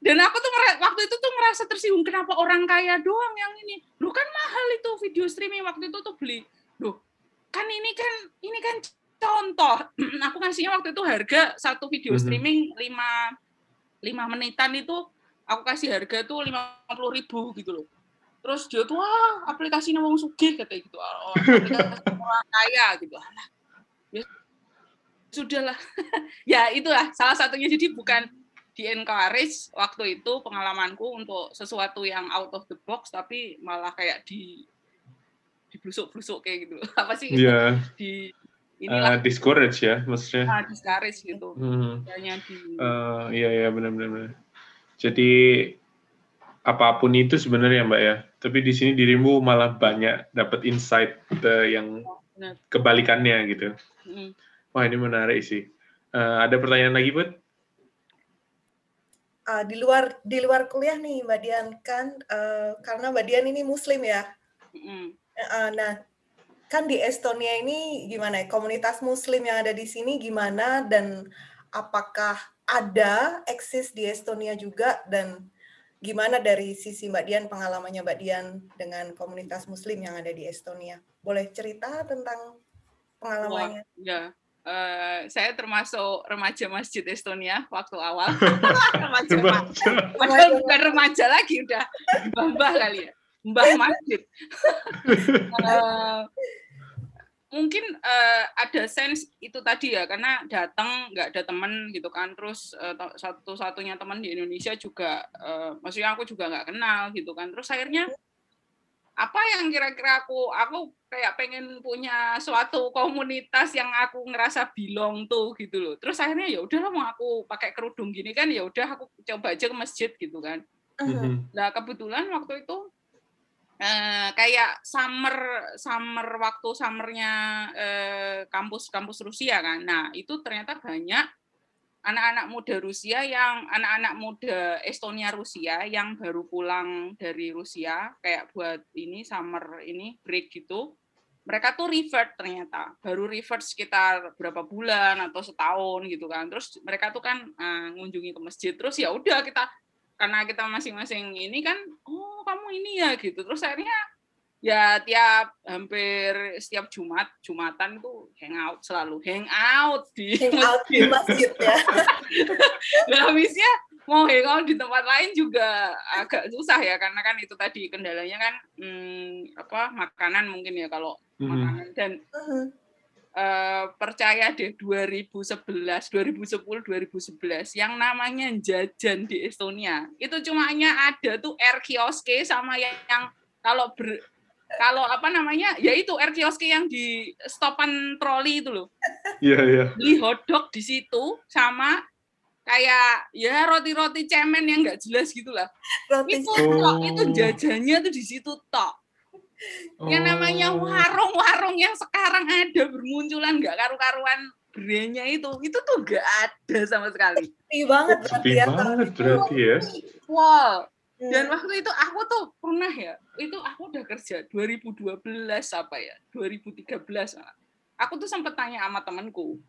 Dan aku tuh waktu itu tuh merasa tersinggung. Kenapa orang kaya doang yang ini? Loh kan mahal itu video streaming waktu itu tuh beli. Loh, kan ini kan ini kan contoh. (clears throat) aku ngasihnya waktu itu harga satu video Mhm. streaming 5 5 menitan itu aku kasih harga tuh 50.000 ribu gitu loh. Terus dia tuh wah aplikasinya wong sugih katanya gitu. Oh, aplikasi (laughs) orang kaya gitu. Alah, ya sudahlah. (laughs) ya itulah salah satunya jadi bukan di encourage waktu itu pengalamanku untuk sesuatu yang out of the box tapi malah kayak di diblusuk-blusuk kayak gitu. (laughs) Apa sih? Iya, Di eh, inilah discourage ya maksudnya. ah, discourage gitu. Hmm. Hanya di Eh, iya iya benar-benar. benar. Jadi apa pun itu sebenarnya Mbak ya. Tapi di sini dirimu malah banyak dapat insight eh, yang benar. kebalikannya gitu. Mm. Wah ini menarik sih. Eh, ada pertanyaan lagi buat? Ah, di luar di luar kuliah nih Mbak Dian kan eh, karena Mbak Dian ini Muslim ya. Mm. Eh, nah, kan di Estonia ini gimana ya? Komunitas Muslim yang ada di sini gimana dan apakah ada eksis di Estonia juga dan gimana dari sisi Mbak Dian pengalamannya Mbak Dian dengan komunitas Muslim yang ada di Estonia? Boleh cerita tentang pengalamannya? Ya, eh, saya termasuk remaja masjid Estonia waktu awal. (laughs) remaja, Remaja. padahal bukan remaja lagi, udah mbah-mbah kali ya, mbah masjid. Eh, (laughs) mungkin eh, ada sense itu tadi ya, karena datang nggak ada temen gitu kan, terus to- satu-satunya teman di Indonesia juga, eh, maksudnya aku juga nggak kenal gitu kan, terus akhirnya apa yang kira-kira aku aku kayak pengen punya suatu komunitas yang aku ngerasa belong tuh gitu loh. Terus akhirnya ya udahlah mau aku pakai kerudung gini kan ya udah aku coba aja ke masjid gitu kan. Mhm. Nah, kebetulan waktu itu eh, kayak summer summer waktu summernya eh, kampus-kampus Rusia kan. Nah, itu ternyata banyak anak-anak muda Rusia yang anak-anak muda Estonia Rusia yang baru pulang dari Rusia kayak buat ini summer ini break gitu. Mereka tuh revert ternyata, baru revert sekitar berapa bulan atau setahun gitu kan. Terus mereka tuh kan eh, ngunjungi ke masjid. Terus ya udah kita karena kita masing-masing ini kan oh kamu ini ya gitu terus akhirnya ya tiap hampir setiap Jumat Jumatan itu hangout selalu hangout di Hangout di masjid ya. (laughs) Nah, habisnya mau hangout di tempat lain juga agak susah ya karena kan itu tadi kendalanya kan hmm, apa makanan mungkin ya kalau Mhm. makanan dan Mhm. Eh, percaya deh 2011 2010 2011 yang namanya jajan di Estonia itu cuma hanya ada tuh air kioske sama yang, yang kalau ber kalau apa namanya ya itu air kioske yang di stopan troli itu loh Iya, iya. beli hotdog di situ sama kayak ya roti-roti cemen yang nggak jelas gitulah Roti itu Oh. itu jajannya tuh di situ tok yang namanya Oh. warung-warung yang sekarang ada bermunculan nggak karu-karuan brandnya itu itu tuh nggak ada sama sekali sepi banget berarti Sepi ya. banget berarti ya. wow Hmm. dan waktu itu aku tuh pernah ya itu aku udah kerja 2012 apa ya 2013 malah. aku tuh sempet tanya sama temanku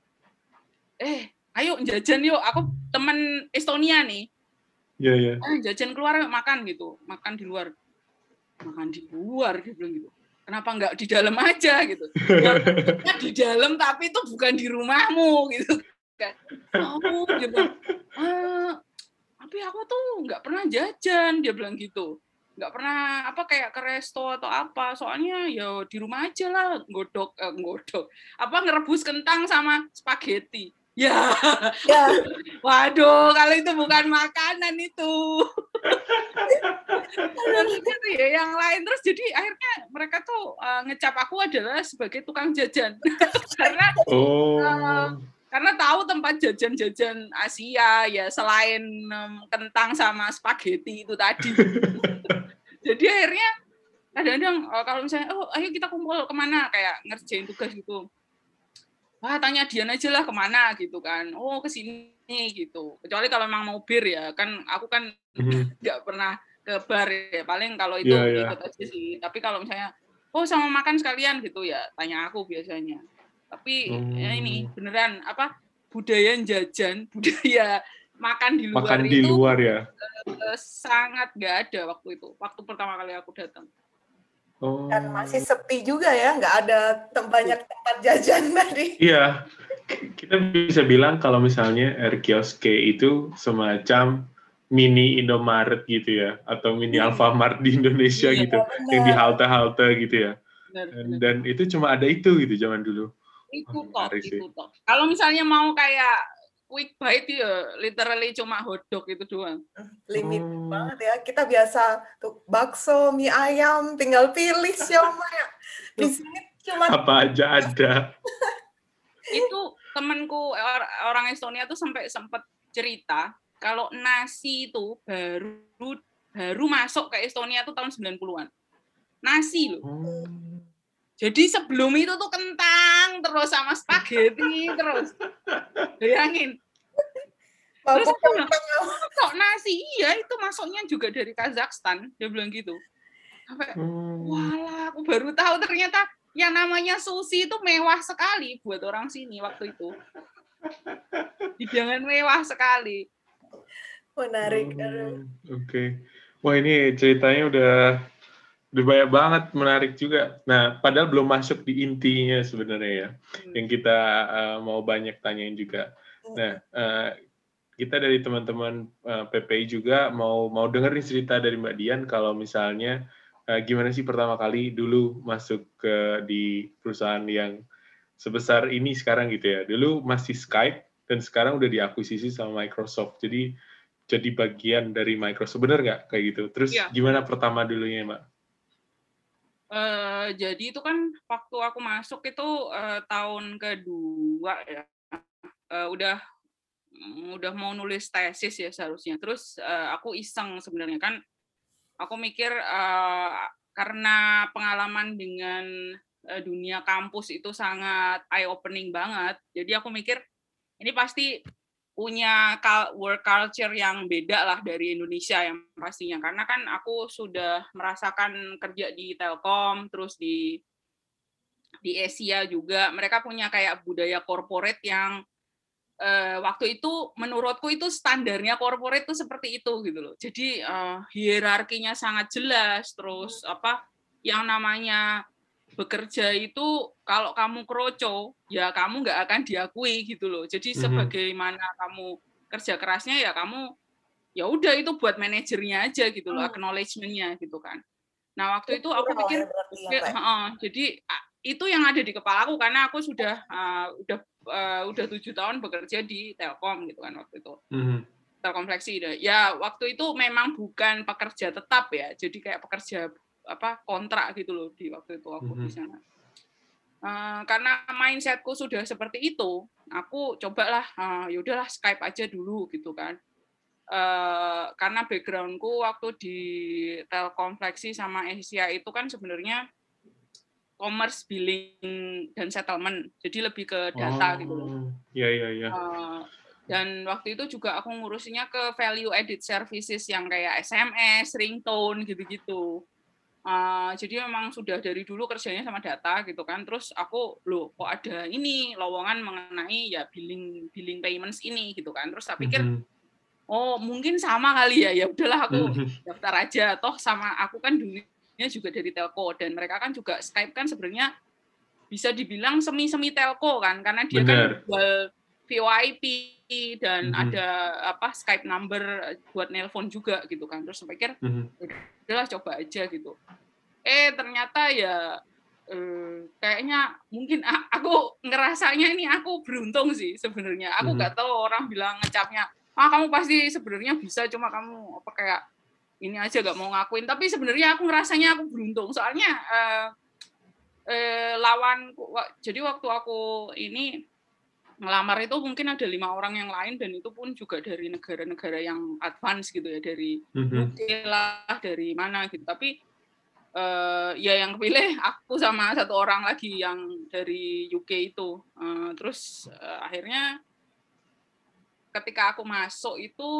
eh ayo jajan yuk aku temen Estonia nih Iya, iya. ah jajan keluar yuk makan gitu makan di luar makan di luar dia bilang gitu. Kenapa nggak di dalam aja gitu. Ya di dalam tapi itu bukan di rumahmu gitu. Kan oh dia bilang. "Ah, tapi aku tuh nggak pernah jajan dia bilang gitu. Nggak pernah apa kayak ke resto atau apa. Soalnya ya di rumah aja lah godok eh, godok apa ngerebus kentang sama spaghetti ya Ya, (laughs) Waduh, kalau itu bukan makanan itu. (laughs) Terus gitu ya, yang lain terus jadi akhirnya mereka tuh eh, ngecap aku adalah sebagai tukang jajan (laughs) karena Oh. karena tahu tempat jajan-jajan Asia ya selain em, kentang sama spaghetti itu tadi. jadi akhirnya kadang-kadang eh, kalau misalnya oh ayo kita kumpul ke mana kayak ngerjain tugas gitu wah tanya Dian aja lah ke mana gitu kan oh ke sini gitu kecuali kalau memang mau bir ya kan aku kan Mhm. (laughs) nggak pernah ke bar ya paling kalau itu Iya, iya. ikut aja sih tapi kalau misalnya oh sama makan sekalian gitu ya tanya aku biasanya tapi ya ini Hmm. beneran apa budaya jajan (laughs) budaya makan di luar Makan di itu luar ya. eh, sangat nggak ada waktu itu waktu pertama kali aku datang Oh. dan masih sepi juga ya, nggak ada tem- banyak tempat jajan (laughs) tadi. Iya, kita bisa bilang kalau misalnya air kioske itu semacam mini Indomaret gitu ya, atau mini Hmm. Alfamart di Indonesia Iya, gitu, yang di halte-halte gitu ya. bener, Dan, bener. dan itu cuma ada itu gitu zaman dulu. itu Oh, sih. itu toh kalau misalnya mau kayak quick bite ya literally cuma hotdog itu doang Limit Oh. banget ya. Kita biasa tuh bakso, mie ayam, tinggal pilih siomay. (laughs) Di sini cuma Apa aja ada. (laughs) itu temanku or- orang Estonia tuh sampai sempat cerita kalau nasi itu baru baru masuk ke Estonia tuh tahun 90-an. Nasi loh. Oh. Jadi sebelum itu tuh kentang terus sama spaghetti terus. Bayangin, Terus aku bilang, kok nasi? Iya, itu masuknya juga dari Kazakhstan. Dia bilang gitu. Sampai Hmm. Walah, aku baru tahu ternyata yang namanya sushi itu mewah sekali buat orang sini waktu itu. Hidangan mewah sekali. Menarik. Aduh. Oke. Wah ini ceritanya udah udah banyak banget menarik juga. Nah, padahal belum masuk di intinya sebenarnya ya, Hmm. yang kita uh, mau banyak tanyain juga. Nah, uh, kita dari teman-teman uh, PPI juga mau mau dengerin cerita dari Mbak Dian kalau misalnya uh, gimana sih pertama kali dulu masuk ke di perusahaan yang sebesar ini sekarang gitu ya. Dulu masih Skype dan sekarang udah diakuisisi sama Microsoft. Jadi jadi bagian dari Microsoft bener nggak kayak gitu? Terus Iya. gimana pertama dulunya Mbak? Eh, jadi itu kan waktu aku masuk itu eh, tahun kedua ya. Eh, udah mm, udah mau nulis tesis ya seharusnya. Terus eh, aku iseng sebenarnya kan aku mikir eh, karena pengalaman dengan eh, dunia kampus itu sangat eye opening banget. Jadi aku mikir ini pasti punya work culture yang beda lah dari Indonesia yang pastinya karena kan aku sudah merasakan kerja di Telkom terus di di Asia juga mereka punya kayak budaya corporate yang eh, waktu itu menurutku itu standarnya corporate itu seperti itu gitu loh. Jadi eh, hierarkinya sangat jelas, terus apa yang namanya bekerja itu kalau kamu kroco ya kamu nggak akan diakui gitu loh. Jadi Mhm. sebagaimana kamu kerja kerasnya ya kamu ya udah itu buat manajernya aja gitu loh, Hmm. acknowledgement-nya gitu kan. Nah waktu itu aku pikir ya ya, heeh. jadi itu yang ada di kepalaku karena aku sudah uh, udah uh, udah tujuh tahun bekerja di Telkom gitu kan waktu itu Mhm. Telkom Fleksi dah. ya waktu itu memang bukan pekerja tetap ya jadi kayak pekerja apa kontrak gitu loh di waktu itu aku di Mhm. sana Uh, karena mindsetku sudah seperti itu aku cobalah uh, yaudahlah Skype aja dulu gitu kan Eh, karena backgroundku waktu di Telkom Fleksi sama Asia itu kan sebenarnya commerce billing dan settlement jadi lebih ke data gitu loh Oh, Iya iya iya. Eh, dan waktu itu juga aku ngurusinnya ke value added services yang kayak SMS, ringtone gitu-gitu. Eh, jadi memang sudah dari dulu kerjanya sama data gitu kan. Terus aku loh kok ada ini lowongan mengenai ya billing billing payments ini gitu kan. Terus saya pikir Mhm. oh mungkin sama kali ya. Ya udahlah aku Mhm. daftar aja toh sama aku kan dulunya juga dari telco dan mereka kan juga Skype kan sebenarnya bisa dibilang semi-semi telco kan karena dia Benar. kan jual VoIP dan Mhm. ada apa Skype number buat nelpon juga gitu kan terus saya pikir Mhm. udahlah coba aja gitu eh ternyata ya eh, kayaknya mungkin aku ngerasanya ini aku beruntung sih sebenarnya aku Mhm. nggak tahu orang bilang ngecapnya ah kamu pasti sebenarnya bisa cuma kamu apa kayak ini aja gak mau ngakuin tapi sebenarnya aku ngerasanya aku beruntung soalnya eh, eh, lawan jadi waktu aku ini ngelamar itu mungkin ada lima orang yang lain dan itu pun juga dari negara-negara yang advance gitu ya dari Mhm. UK lah dari mana gitu tapi eh, ya yang kepilih aku sama satu orang lagi yang dari UK itu Eh, terus eh, akhirnya ketika aku masuk itu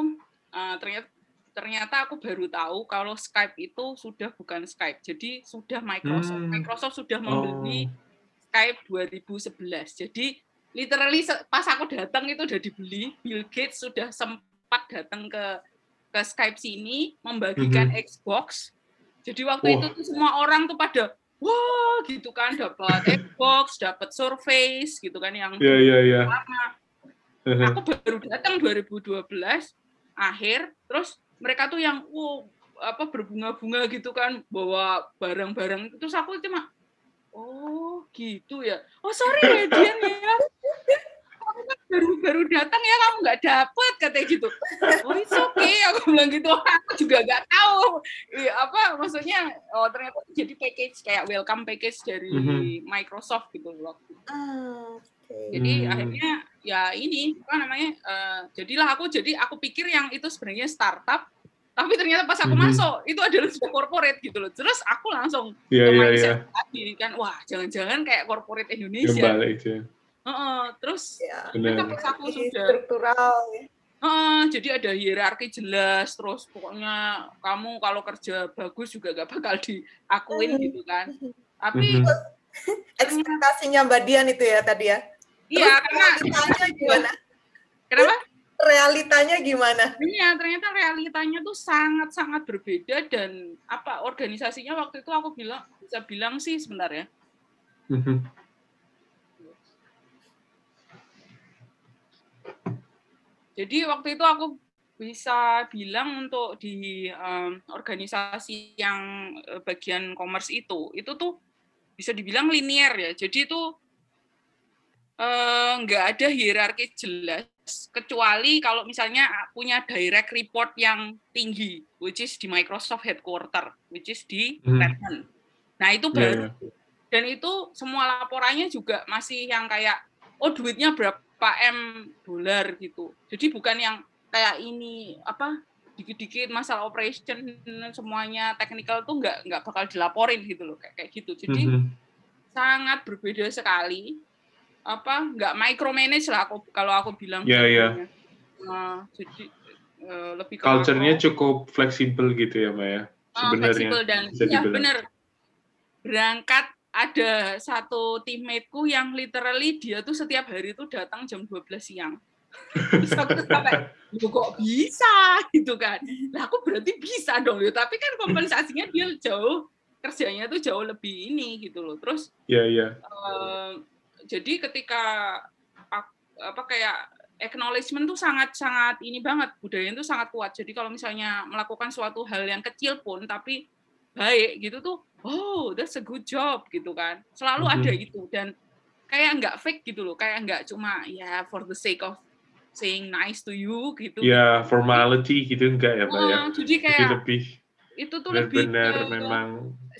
eh, ternyata ternyata aku baru tahu kalau Skype itu sudah bukan Skype jadi sudah Microsoft Hmm. Microsoft sudah Oh. membeli Skype 2011 jadi literally pas aku datang itu udah dibeli Bill Gates sudah sempat datang ke ke Skype sini membagikan Mhm. Xbox jadi waktu Wah. itu tuh semua orang tuh pada wah gitu kan dapat (laughs) Xbox dapat Surface gitu kan yang Iya iya iya. lama aku baru datang 2012 akhir terus mereka tuh yang wow apa berbunga-bunga gitu kan bawa barang-barang terus aku cuma oh gitu ya oh sorry ya Dian ya kan baru baru datang ya kamu nggak dapet katanya gitu oh it's okay aku bilang gitu (laughs) aku juga nggak tahu Iya, apa maksudnya oh ternyata jadi package kayak welcome package dari Mhm. Microsoft gitu loh Hmm, oke. jadi Hmm. akhirnya ya ini apa namanya eh, jadilah aku jadi aku pikir yang itu sebenarnya startup tapi ternyata pas aku Mhm. masuk itu adalah sudah corporate gitu loh terus aku langsung Iya ke iya iya. mindset tadi kan wah jangan-jangan kayak corporate Indonesia Kembali itu. Heeh, terus Ya. ternyata Benar. pas aku sudah struktural ya. Heeh, jadi ada hierarki jelas terus pokoknya kamu kalau kerja bagus juga gak bakal diakuin Mhm. gitu kan tapi Mhm. (laughs) Ekspektasinya Mbak Dian itu ya tadi ya. iya karena gimana? kenapa Realitanya gimana? Iya, ternyata realitanya tuh sangat-sangat berbeda dan apa organisasinya waktu itu aku bilang bisa bilang sih sebentar ya. Mhm. Jadi waktu itu aku bisa bilang untuk di em, organisasi yang eh, bagian commerce itu, itu tuh bisa dibilang linear ya. Jadi itu eh, nggak ada hierarki jelas kecuali kalau misalnya punya direct report yang tinggi, which is di Microsoft headquarter, which is di Hmm. Redmond. Nah itu Iya, baru iya. dan itu semua laporannya juga masih yang kayak oh duitnya berapa m dolar gitu jadi bukan yang kayak ini apa dikit-dikit masalah operation semuanya technical tuh nggak nggak bakal dilaporin gitu loh kayak kayak gitu jadi Mhm. sangat berbeda sekali apa nggak micromanage lah aku kalau aku bilang Iya, iya. sebenarnya. Nah, jadi eh, lebih Culture-nya cukup fleksibel gitu ya, Mbak ya. Ah, Sebenarnya. fleksibel dan bisa ya bener berangkat ada satu teammateku yang literally dia tuh setiap hari tuh datang jam 12 siang (laughs) Terus aku tuh sampai, "Loh, kok bisa gitu kan? Lah aku berarti bisa dong, Loh, tapi kan kompensasinya dia jauh kerjanya tuh jauh lebih ini gitu loh. Terus Iya, iya. eh, jadi ketika apa kayak acknowledgement tuh sangat sangat ini banget budaya itu sangat kuat. Jadi kalau misalnya melakukan suatu hal yang kecil pun tapi baik gitu tuh, oh that's a good job gitu kan. Selalu Mhm. ada itu dan kayak nggak fake gitu loh, kayak nggak cuma ya for the sake of saying nice to you gitu. Ya, formality gitu enggak ya, Mbak ya? Ah, jadi kayak lebih itu tuh lebih benar-benar ke- memang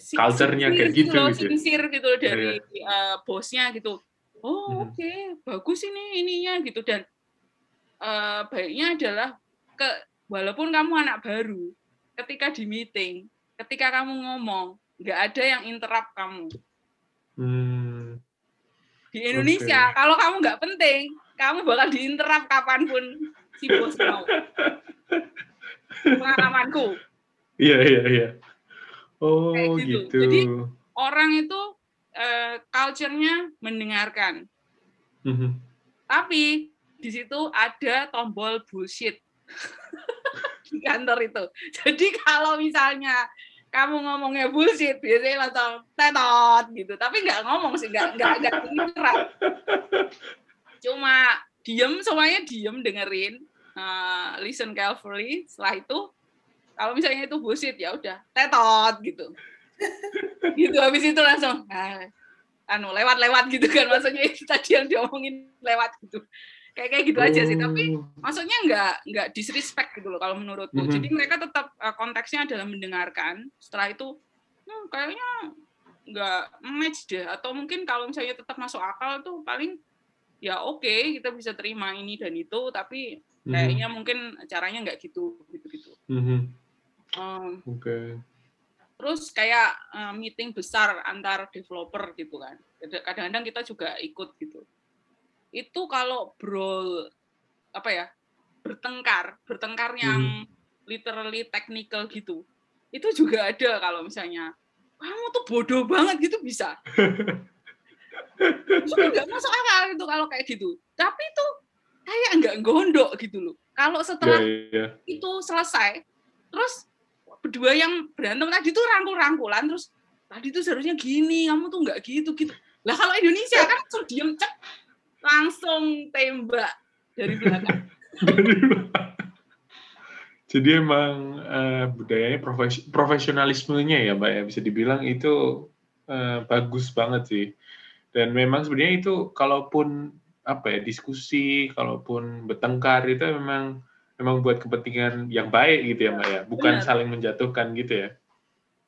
si- culture-nya kayak sincere gitu loh, gitu ya. sincere gitu loh dari Iya, eh, bosnya gitu. Oh Mhm. oke bagus ini ininya gitu dan eh, baiknya adalah ke walaupun kamu anak baru ketika di meeting ketika kamu ngomong nggak ada yang interrupt kamu hmm, di Indonesia kalau kamu nggak penting kamu bakal diinterrupt kapan pun si bos mau pengalamanku iya iya iya. Oh, Kayak gitu. gitu. Jadi, orang itu eh, culture-nya mendengarkan Mhm. Tapi di situ ada tombol bullshit (laughs) di kantor itu. Jadi kalau misalnya kamu ngomongnya bullshit, biasanya langsung tetot gitu. Tapi nggak ngomong sih, nggak nggak nggak. Cuma diem, semuanya diem dengerin, uh, listen carefully. Setelah itu, kalau misalnya itu bullshit ya udah tetot gitu. (laughs) gitu habis itu langsung ah, anu lewat-lewat gitu kan maksudnya itu (laughs) tadi yang diomongin lewat gitu kayak kayak gitu aja sih tapi Oh, maksudnya nggak nggak disrespect gitu loh kalau menurutku Mhm. jadi mereka tetap uh, konteksnya adalah mendengarkan setelah itu hmm, kayaknya nggak match deh atau mungkin kalau misalnya tetap masuk akal tuh paling ya oke kita bisa terima ini dan itu tapi mhm, kayaknya mungkin caranya nggak gitu gitu gitu mhm. Um, Oke. Terus kayak uh, meeting besar antar developer gitu kan. Kadang-kadang kita juga ikut gitu. Itu kalau bro apa ya bertengkar bertengkar yang literally technical gitu itu juga ada kalau misalnya kamu tuh bodoh banget gitu bisa. (laughs) Itu nggak masuk akal itu kalau kayak gitu. Tapi itu kayak nggak gondok gitu loh. Kalau setelah iya. itu selesai terus berdua yang berantem tadi tuh rangkul-rangkulan terus tadi tuh seharusnya gini kamu tuh nggak gitu gitu. Lah kalau Indonesia kan langsung diem cek langsung tembak (laughs) dari belakang. Jadi emang eh, budayanya profes- profesionalismenya ya, Mbak ya. Bisa dibilang itu eh, bagus banget sih. Dan memang sebenarnya itu kalaupun apa ya diskusi, kalaupun bertengkar itu memang memang buat kepentingan yang baik gitu ya, Mbak ya, bukan Benar. saling menjatuhkan gitu ya.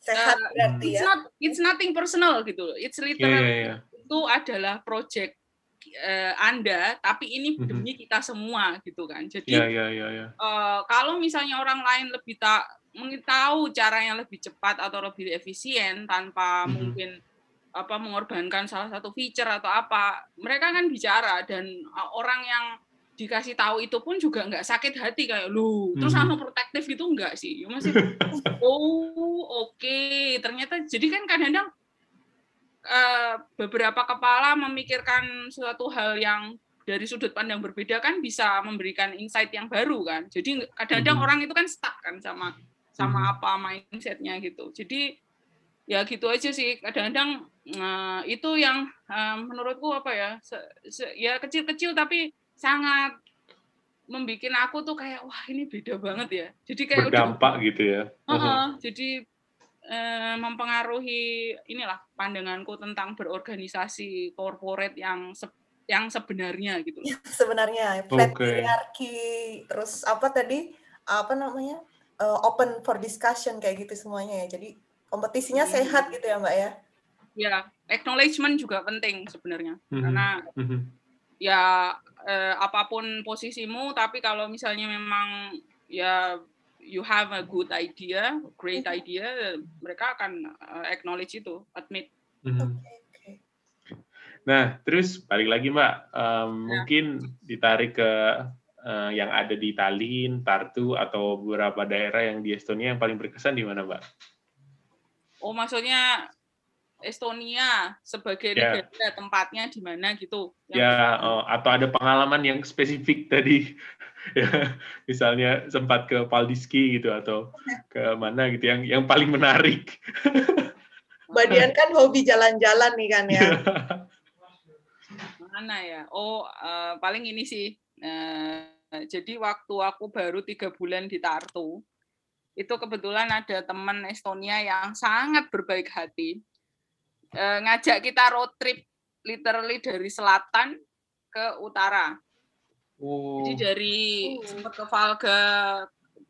Sehat Eh, berarti it's ya. not it's nothing personal gitu loh it's Iya, literally iya, iya. itu adalah project eh, anda tapi ini Mhm. demi kita semua gitu kan jadi Iya, iya, iya, iya. eh, kalau misalnya orang lain lebih tak tahu cara yang lebih cepat atau lebih efisien tanpa Mhm. mungkin apa mengorbankan salah satu feature atau apa mereka kan bicara dan uh, orang yang dikasih tahu itu pun juga nggak sakit hati kayak lu terus Mhm. langsung protektif gitu enggak sih Ya masih (laughs) oh oke ternyata jadi kan kadang-kadang eh, beberapa kepala memikirkan suatu hal yang dari sudut pandang berbeda kan bisa memberikan insight yang baru kan jadi kadang-kadang Mhm. orang itu kan stuck kan sama sama Mhm. apa mindsetnya gitu jadi ya gitu aja sih kadang-kadang eh, itu yang eh, menurutku apa ya se- se- ya kecil-kecil tapi sangat membuat aku tuh kayak wah ini beda banget ya jadi kayak udah Berdampak gitu ya. Heeh, jadi eh, mempengaruhi inilah pandanganku tentang berorganisasi corporate yang se- yang sebenarnya gitu. loh. (laughs) Sebenarnya flat Oke. hierarchy terus apa tadi apa namanya eh, open for discussion kayak gitu semuanya ya. Jadi kompetisinya Hmm. sehat gitu ya Mbak ya. Ya, acknowledgement juga penting sebenarnya. Mhm. Karena Mhm. ya eh, apa pun posisimu tapi kalau misalnya memang ya you have a good idea, great Mhm. idea, mereka akan eh, acknowledge itu, admit. Mhm. Oke, oke. Nah, terus balik lagi Mbak, Em, Ya. mungkin ditarik ke eh, yang ada di Tallinn, Tartu, atau beberapa daerah yang di Estonia yang paling berkesan di mana Mbak? Oh, maksudnya Estonia sebagai Ya. negara tempatnya di mana gitu. Ya, oh, atau ada pengalaman yang spesifik tadi, (laughs) ya, misalnya sempat ke Paldiski gitu atau ke mana gitu yang yang paling menarik. (laughs) Mbak Dian kan hobi jalan-jalan nih kan ya. (laughs) mana ya? Oh, eh, paling ini sih. Eh, jadi waktu aku baru tiga bulan di Tartu, itu kebetulan ada teman Estonia yang sangat berbaik hati, Eh, ngajak kita road trip literally dari selatan ke utara. Oh, Jadi dari Oh. sempat ke Valga,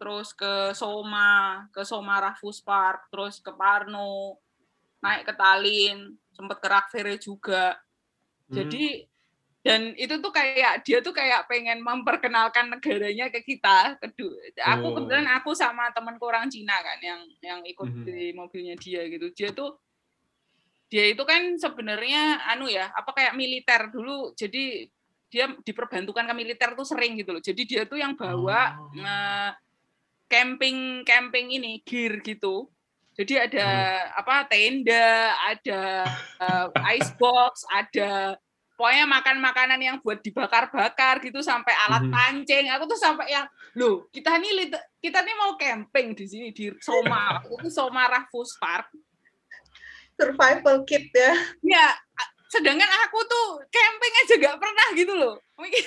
terus ke Soma, ke Soma Rafus Park, terus ke Parno, naik ke Tallinn, sempat ke Rakvere juga. hmm, Jadi dan itu tuh kayak dia tuh kayak pengen memperkenalkan negaranya ke kita. Kedua, aku Oh. kebetulan aku sama temanku orang Cina kan yang yang ikut Mhm. di mobilnya dia gitu. Dia tuh dia itu kan sebenarnya anu ya, apa kayak militer dulu. Jadi dia diperbantukan ke militer tuh sering gitu loh. Jadi dia tuh yang bawa Oh. eh, camping camping ini gear gitu. Jadi ada Hmm. apa tenda, ada eh, ice box, ada pokoknya makan makanan yang buat dibakar-bakar gitu sampai alat Mhm. pancing. Aku tuh sampai yang loh kita nih kita nih mau camping di sini di Soma. Itu Soma Rafus Park. Survival kit ya. Ya, a- sedangkan aku tuh camping aja gak pernah gitu loh. Mikir,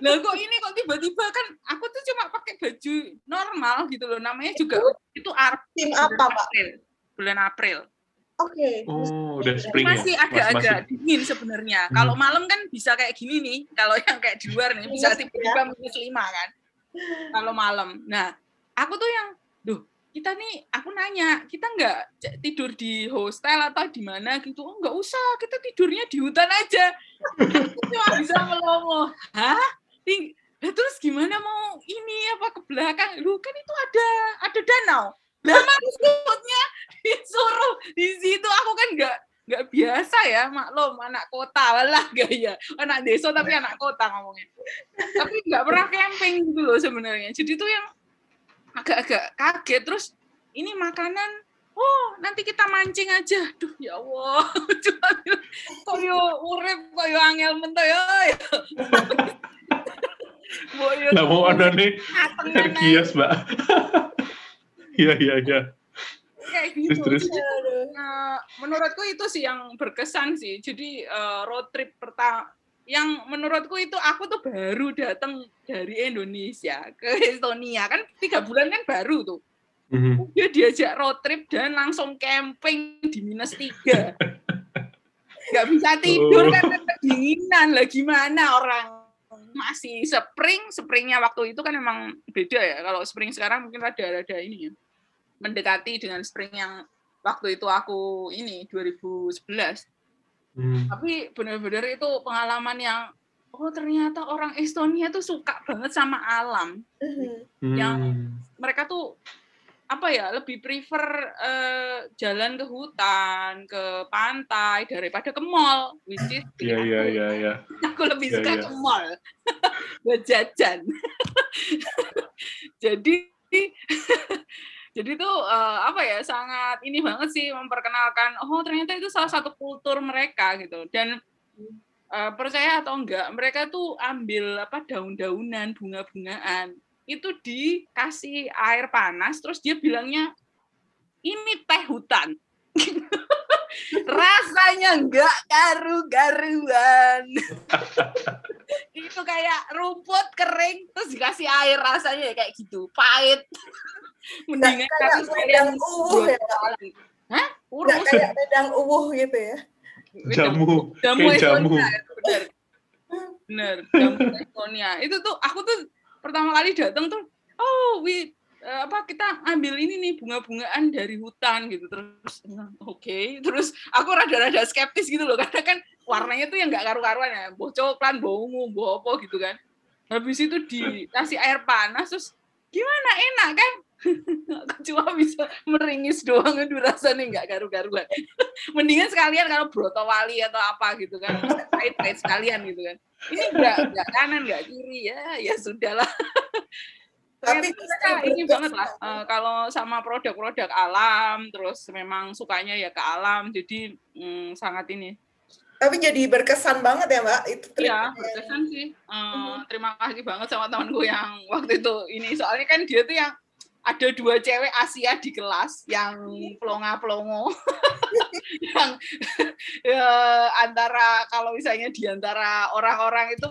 Lah kok ini kok tiba-tiba kan aku tuh cuma pakai baju normal gitu loh. Namanya juga itu Ar- Tim apa, Pak? April. Bulan April. Oke. Oh, udah spring ya? masih Mas- agak-agak dingin sebenarnya. Hmm. Kalau malam kan bisa kayak gini nih. Kalau yang kayak di luar nih bisa Minus tiba-tiba minus lima kan. Kalau malam. Nah, aku tuh yang, duh, kita nih, aku nanya, kita nggak tidur di hostel atau di mana gitu? Oh, nggak usah, kita tidurnya di hutan aja. Aku cuma bisa melongo. Hah? Ting- terus gimana mau ini apa ke belakang? Lu kan itu ada ada danau. Lah maksudnya disuruh di situ aku kan nggak nggak biasa ya maklum anak kota lah gaya anak desa tapi anak kota ngomongnya tapi nggak pernah camping gitu loh sebenarnya jadi tuh yang agak-agak kaget terus ini makanan oh nanti kita mancing aja. Duh ya Allah. (laughs) Cuma bilang, koyo urip koyo angel mento (laughs) yo. Lah mau ada nih. terkias, (laughs) Mbak. Iya, iya, iya. kayak gitu Terus, terus. Eh, menurutku itu sih yang berkesan sih. Jadi eh, road trip pertama yang menurutku itu aku tuh baru datang dari Indonesia ke Estonia. Kan tiga bulan kan baru tuh. Mhm. dia diajak road trip dan langsung camping di minus tiga. (laughs) Nggak bisa tidur Oh. karena kedinginan lah gimana orang? Masih spring springnya waktu itu kan emang beda ya. Kalau spring sekarang mungkin rada-rada ini ya. Mendekati dengan spring yang waktu itu aku ini 2011 Hmm. tapi benar-benar itu pengalaman yang oh ternyata orang Estonia tuh suka banget sama alam Mhm. yang- Hmm. mereka tuh apa ya lebih prefer eh, jalan ke hutan ke pantai daripada ke mall which is Iya, iya, iya, iya. aku lebih Iya, suka iya. ke mall (laughs) buat jajan (laughs) jadi (laughs) jadi tuh eh, apa ya sangat ini banget sih memperkenalkan oh ternyata itu salah satu kultur mereka gitu. Dan eh, percaya atau enggak mereka tuh ambil apa daun-daunan bunga-bungaan itu dikasih air panas terus dia bilangnya ini teh hutan (laughs) rasanya enggak karu-karuan. (laughs) Itu kayak rumput kering terus dikasih air rasanya ya kayak gitu. Pahit. (laughs) Mendingan kayak wedang yang uwuh ya, hah? Nggak urus kayak pedang uwuh gitu ya. Jamu, jamu kayak jamu. Bener. Bener jamu Estonia itu tuh aku tuh pertama kali datang tuh oh we apa kita ambil ini nih bunga-bungaan dari hutan gitu. Terus oke terus aku rada-rada skeptis gitu loh (laughs) karena kan warnanya tuh yang nggak karu-karuan ya boh coklat boh ungu boh apa gitu kan. Habis itu dikasih air panas terus gimana? Enak kan? (laughs) Aku cuma bisa meringis doang aduh rasanya nggak karu-karuan. (laughs) Mendingan sekalian kalau broto wali atau apa gitu kan pahit-pahit sekalian gitu kan. Ini nggak nggak kanan nggak kiri ya ya sudahlah Tapi mereka ini banget lah eh, kalau sama produk-produk alam terus memang sukanya ya ke alam jadi mm, sangat ini Tapi jadi berkesan banget ya Mbak itu Iya, berkesan sih. Eh, Terima kasih banget sama temanku yang (laughs) waktu itu ini. Soalnya kan dia tuh yang ada dua cewek Asia di kelas yang pelonga-pelongo. (laughs) yang ya, (laughs) antara kalau misalnya di antara orang-orang itu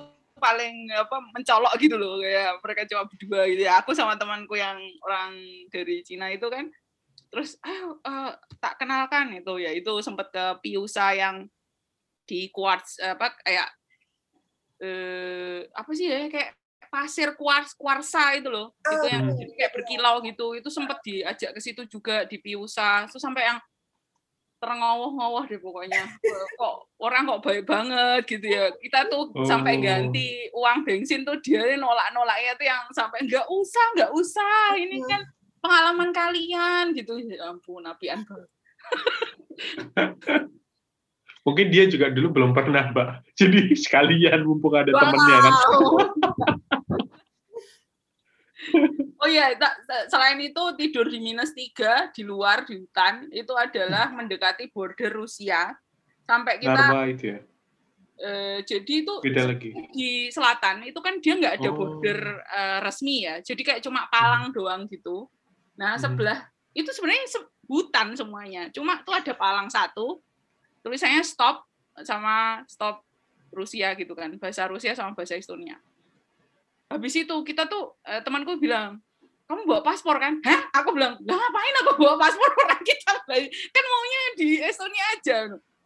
paling apa mencolok gitu loh kayak mereka cuma berdua gitu ya. Aku sama temanku yang orang dari Cina itu kan terus ayo eh, tak kenalkan itu ya itu sempat ke Piusa yang di quartz apa kayak eh apa sih ya kayak pasir kuars kuarsa itu loh itu yang Ah. kayak berkilau gitu itu sempat diajak ke situ juga di Piusa itu sampai yang terengowoh-ngowoh deh pokoknya kok orang kok baik banget gitu ya kita tuh Oh. sampai ganti uang bensin tuh dia nolak-nolaknya tuh yang sampai nggak usah nggak usah ini Hmm. kan pengalaman kalian gitu ya ampun apian Mungkin dia juga dulu belum pernah, Mbak. Jadi sekalian mumpung ada temennya kan. (laughs) Iya, selain itu tidur di minus tiga di luar di hutan itu adalah mendekati border Rusia sampai kita Narwa itu ya. eh, jadi itu Beda lagi. di selatan itu kan dia nggak ada Oh. border eh, resmi ya, jadi kayak cuma palang doang gitu. Nah Hmm. sebelah itu sebenarnya se- hutan semuanya, cuma tuh ada palang satu tulisannya stop sama stop Rusia gitu kan, bahasa Rusia sama bahasa Estonia. Habis itu kita tuh eh, temanku bilang kamu bawa paspor kan? Hah? Aku bilang, lah ngapain aku bawa paspor (laughs) orang kita kan maunya di Estonia aja.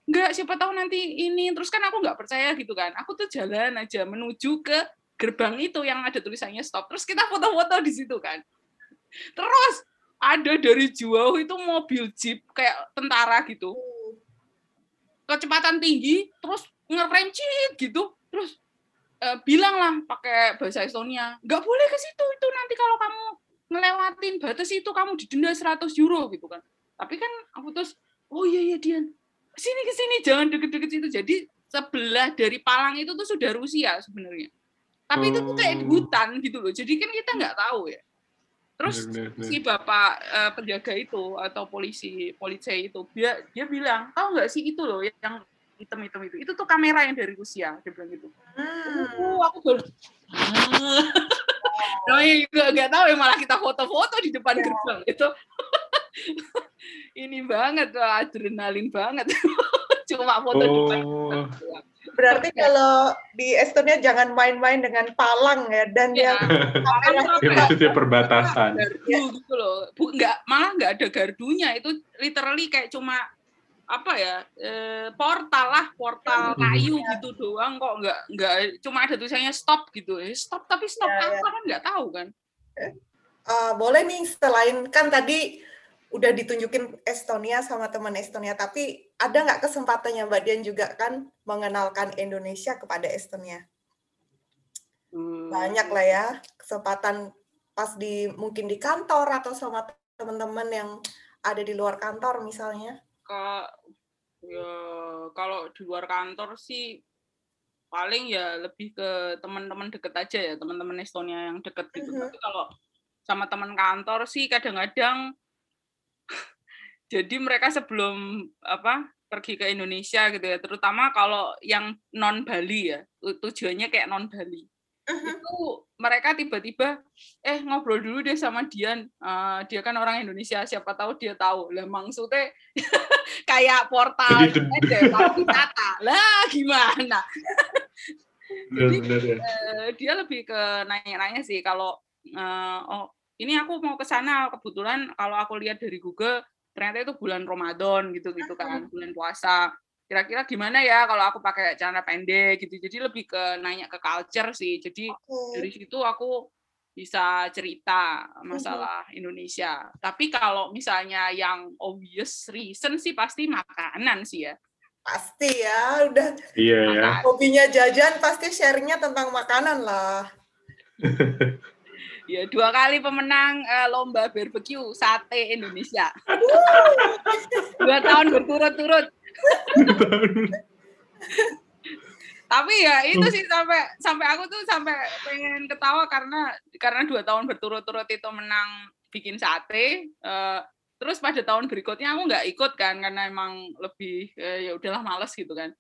Enggak, siapa tahu nanti ini. Terus kan aku nggak percaya gitu kan. Aku tuh jalan aja menuju ke gerbang itu yang ada tulisannya stop. Terus kita foto-foto di situ kan. Terus ada dari jauh itu mobil jeep kayak tentara gitu. Kecepatan tinggi, terus ngerem cit gitu. Terus eh, bilang lah pakai bahasa Estonia, nggak boleh ke situ itu nanti kalau kamu ngelewatin batas itu kamu didenda 100 euro gitu kan. Tapi kan aku terus, oh iya iya Dian, sini ke sini jangan deket-deket situ. Jadi sebelah dari Palang itu tuh sudah Rusia sebenarnya. Tapi itu tuh kayak di Oh. hutan gitu loh. Jadi kan kita nggak tahu ya. Terus Bener, bener, si bapak eh, penjaga itu atau polisi polisi itu dia dia bilang tahu nggak sih itu loh yang hitam-hitam itu itu tuh kamera yang dari Rusia dia bilang gitu Hmm. oh aku baru (laughs) (laughs) nah nggak nggak tahu ya malah kita foto-foto di depan gerbang itu. (laughs) Ini banget wah, adrenalin banget. (laughs) Cuma foto di depan Oh, gerbang. Doang. Berarti kalau di Estonia jangan main-main dengan palang ya dan Ya, yang ya maksudnya perbatasan. gardu gitu loh. Bu, nggak malah nggak ada gardunya. Itu literally kayak cuma apa ya eh, portal lah portal Mhm. kayu gitu doang kok nggak nggak cuma ada tulisannya stop gitu Eh, stop tapi stop Ya, ya. apa kan nggak tahu kan Eh, boleh nih selain kan tadi udah ditunjukin Estonia sama teman Estonia, tapi ada nggak kesempatannya Mbak Dian juga kan mengenalkan Indonesia kepada Estonia? Hmm. Banyak lah ya kesempatan pas di mungkin di kantor atau sama teman-teman yang ada di luar kantor misalnya. Ke ya kalau di luar kantor sih paling ya lebih ke teman-teman deket aja ya teman-teman Estonia yang deket gitu Mhm. tapi kalau sama teman kantor sih kadang-kadang (laughs) jadi mereka sebelum apa pergi ke Indonesia gitu ya terutama kalau yang non Bali ya tu- tujuannya kayak non Bali itu mereka tiba-tiba eh ngobrol dulu deh sama Dian. Eh, dia kan orang Indonesia siapa tahu dia tahu. Lah maksudnya (laughs) kayak portal Jadi gitu lah gimana? (laughs) Bener-bener ya. Eh, dia lebih ke nanya-nanya sih kalau eh, oh ini aku mau ke sana kebetulan kalau aku lihat dari Google ternyata itu bulan Ramadan gitu gitu kan bulan puasa kira-kira gimana ya kalau aku pakai celana pendek gitu jadi lebih ke nanya ke culture sih jadi dari situ aku bisa cerita masalah Indonesia tapi kalau misalnya yang obvious reason sih pasti makanan sih ya Pasti ya, udah Iya ya. hobinya jajan pasti sharingnya tentang makanan lah. (laughs) Ya, dua kali pemenang eh, lomba barbecue sate Indonesia. (laughs) dua tahun berturut-turut. (laughs) Tapi ya itu sih sampai sampai aku tuh sampai pengen ketawa karena karena dua tahun berturut-turut itu menang bikin sate. eh, terus pada tahun berikutnya aku nggak ikut kan karena emang lebih eh, ya udahlah males gitu kan.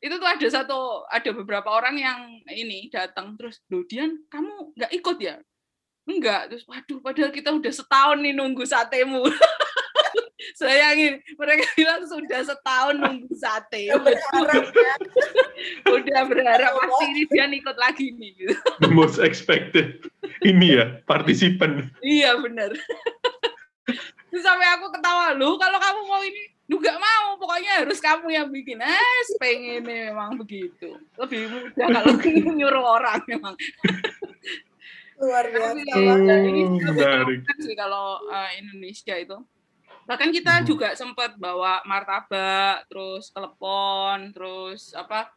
Itu tuh ada satu ada beberapa orang yang ini datang terus, "Loh Dian, kamu nggak ikut ya?" Enggak, terus waduh padahal kita udah setahun nih nunggu satemu. (laughs) Sayangin, mereka bilang sudah setahun nunggu sate. Berharap ya. udah berharap pasti ini dia ikut lagi nih gitu. The most expected. Ini ya, partisipan. iya terus sampai aku ketawa lu kalau kamu mau ini lu gak mau pokoknya harus kamu yang bikin eh pengen memang begitu lebih mudah kalau (laughs) nyuruh orang memang Luar Tapi biasa. ya, juga menarik. beda sih kalau eh, Indonesia itu bahkan kita Mhm. juga sempat bawa martabak terus telepon terus apa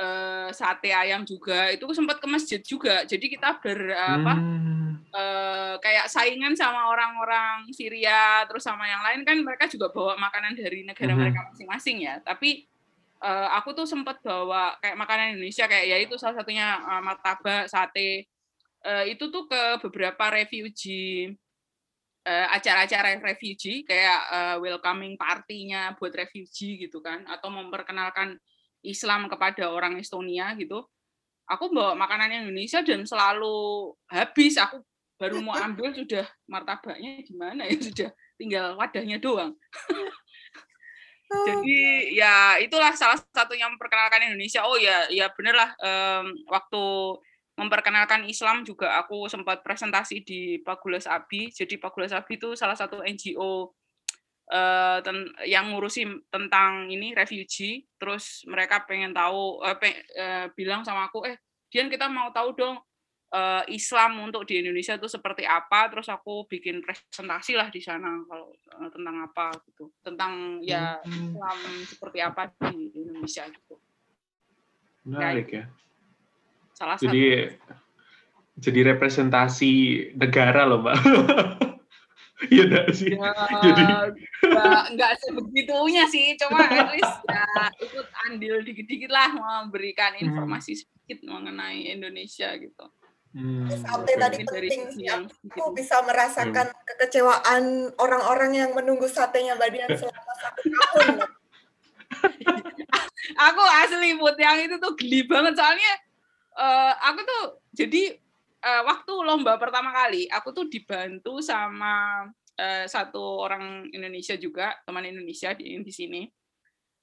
eh, sate ayam juga itu sempat ke masjid juga jadi kita ber apa Hmm. eh, kayak saingan sama orang-orang Syria terus sama yang lain kan mereka juga bawa makanan dari negara Mhm. mereka masing-masing ya tapi eh, aku tuh sempat bawa kayak makanan Indonesia kayak ya itu salah satunya eh, martabak sate Eh, itu tuh ke beberapa refugee eh, acara-acara refugee kayak eh, welcoming party-nya buat refugee gitu kan atau memperkenalkan Islam kepada orang Estonia gitu aku bawa makanan Indonesia dan selalu habis. Aku baru mau ambil (laughs) sudah martabaknya di mana ya sudah tinggal wadahnya doang. (laughs) Jadi ya itulah salah satu yang memperkenalkan Indonesia. Oh ya ya bener lah em, waktu memperkenalkan Islam juga aku sempat presentasi di Pagulas Abi. Jadi Pagulas Abi itu salah satu NGO eh, ten- yang ngurusin tentang ini refugee. Terus mereka pengen tahu eh, pe- eh, bilang sama aku eh Dian kita mau tahu dong eh, Islam untuk di Indonesia itu seperti apa? Terus aku bikin presentasi lah di sana kalau eh, tentang apa gitu. Tentang ya Hmm. Islam seperti apa di Indonesia gitu. Menarik ya. Salah satu Jadi jadi representasi negara loh, Mbak. (laughs) Iya enggak sih? Ya, Jadi- nggak nggak sebegitunya sih, cuma at (laughs) least ya ikut andil dikit-dikit lah memberikan Hmm. informasi sedikit mengenai Indonesia gitu. Hmm, Sampai tadi penting sih, yang Aku bisa merasakan kekecewaan orang-orang yang menunggu satenya Badian selama satu tahun. (laughs) Aku asli put yang itu tuh geli banget soalnya eh, aku tuh jadi eh, waktu lomba pertama kali aku tuh dibantu sama eh, satu orang Indonesia juga teman Indonesia di di sini.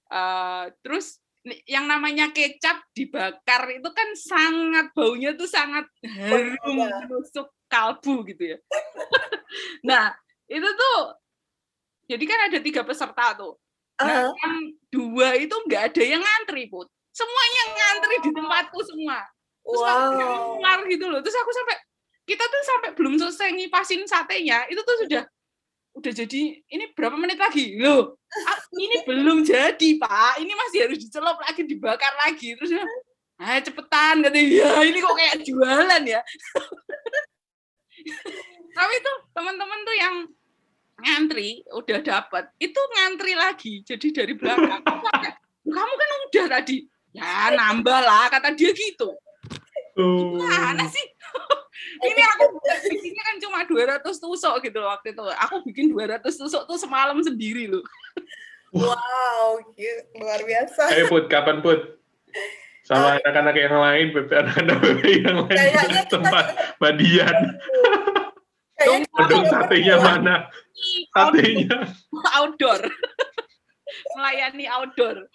Eh, terus yang namanya kecap dibakar itu kan sangat baunya tuh sangat harum iya. menusuk kalbu gitu ya. (laughs) nah itu tuh jadi kan ada tiga peserta tuh. Nah, Ah, yang dua itu nggak ada yang ngantri, Put. Semuanya ngantri di tempatku semua. Terus wow. keluar gitu loh. Terus aku sampai kita tuh sampai belum selesai ngipasin satenya, itu tuh sudah udah jadi ini berapa menit lagi? Loh, ini (laughs) belum jadi, Pak. Ini masih harus dicelup lagi, dibakar lagi. Terus ah cepetan katanya. (laughs) Ya, ini kok kayak jualan ya. (laughs) Tapi tuh teman-teman tuh yang ngantri udah dapat itu ngantri lagi jadi dari belakang kamu kan udah tadi ya nambah lah kata dia gitu Oh. mana sih (laughs) ini aku bikinnya kan cuma 200 tusuk gitu loh waktu itu aku bikin 200 tusuk tuh semalam sendiri loh Wow, luar biasa. Ayo Put, kapan Put? Sama anak-anak yang lain, anak-anak yang lain Kayaknya kita tempat Badian. Udah satenya mana? Satenya. outdoor (laughs) melayani outdoor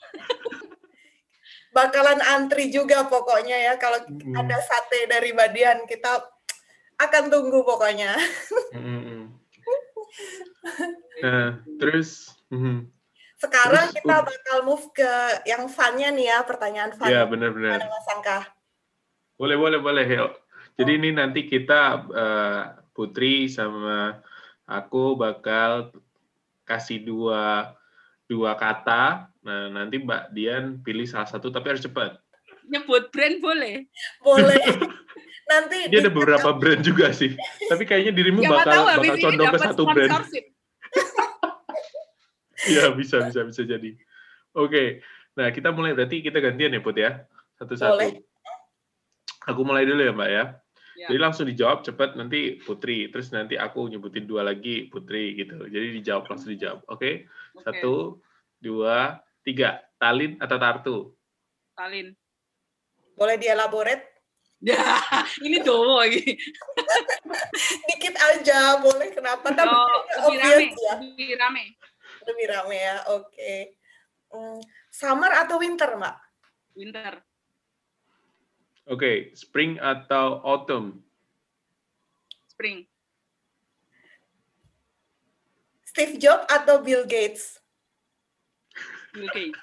Bakalan antri juga pokoknya ya kalau Hmm. ada sate dari Badian kita akan tunggu pokoknya. Mm-mm. Nah, terus, mhm. Sekarang Terus, kita uh. bakal move ke yang fun-nya nih ya, pertanyaan fun. ya benar-benar. Boleh, boleh, boleh. Yuk. Jadi ini nanti kita eh, Putri sama aku bakal kasih dua dua kata. Nah, nanti Mbak Dian pilih salah satu tapi harus cepat. nyebut brand boleh Boleh. (laughs) Nanti Dia ada beberapa brand juga sih. Tapi kayaknya dirimu siapa bakal tahu bakal condong ke satu brand. (laughs) Iya, bisa bisa bisa jadi. Oke. Nah, kita mulai berarti kita gantian ya, Put ya. Satu-satu. Boleh. Aku mulai dulu ya, Mbak ya. Ya. Jadi langsung dijawab cepat nanti Putri, terus nanti aku nyebutin dua lagi Putri gitu. Jadi dijawab langsung dijawab. Oke? Oke, Satu, dua, tiga. Talin atau Tartu? Talin. Boleh dielaborate? Ya, (laughs) ini dowo lagi. (laughs) Dikit aja, boleh. Kenapa? Tapi Oh, lebih rame, ya. lebih rame. Lebih rame ya, oke. Hmm, summer atau winter, Mbak? Winter. Oke, spring atau autumn? Spring. Steve Jobs atau Bill Gates? Bill Gates.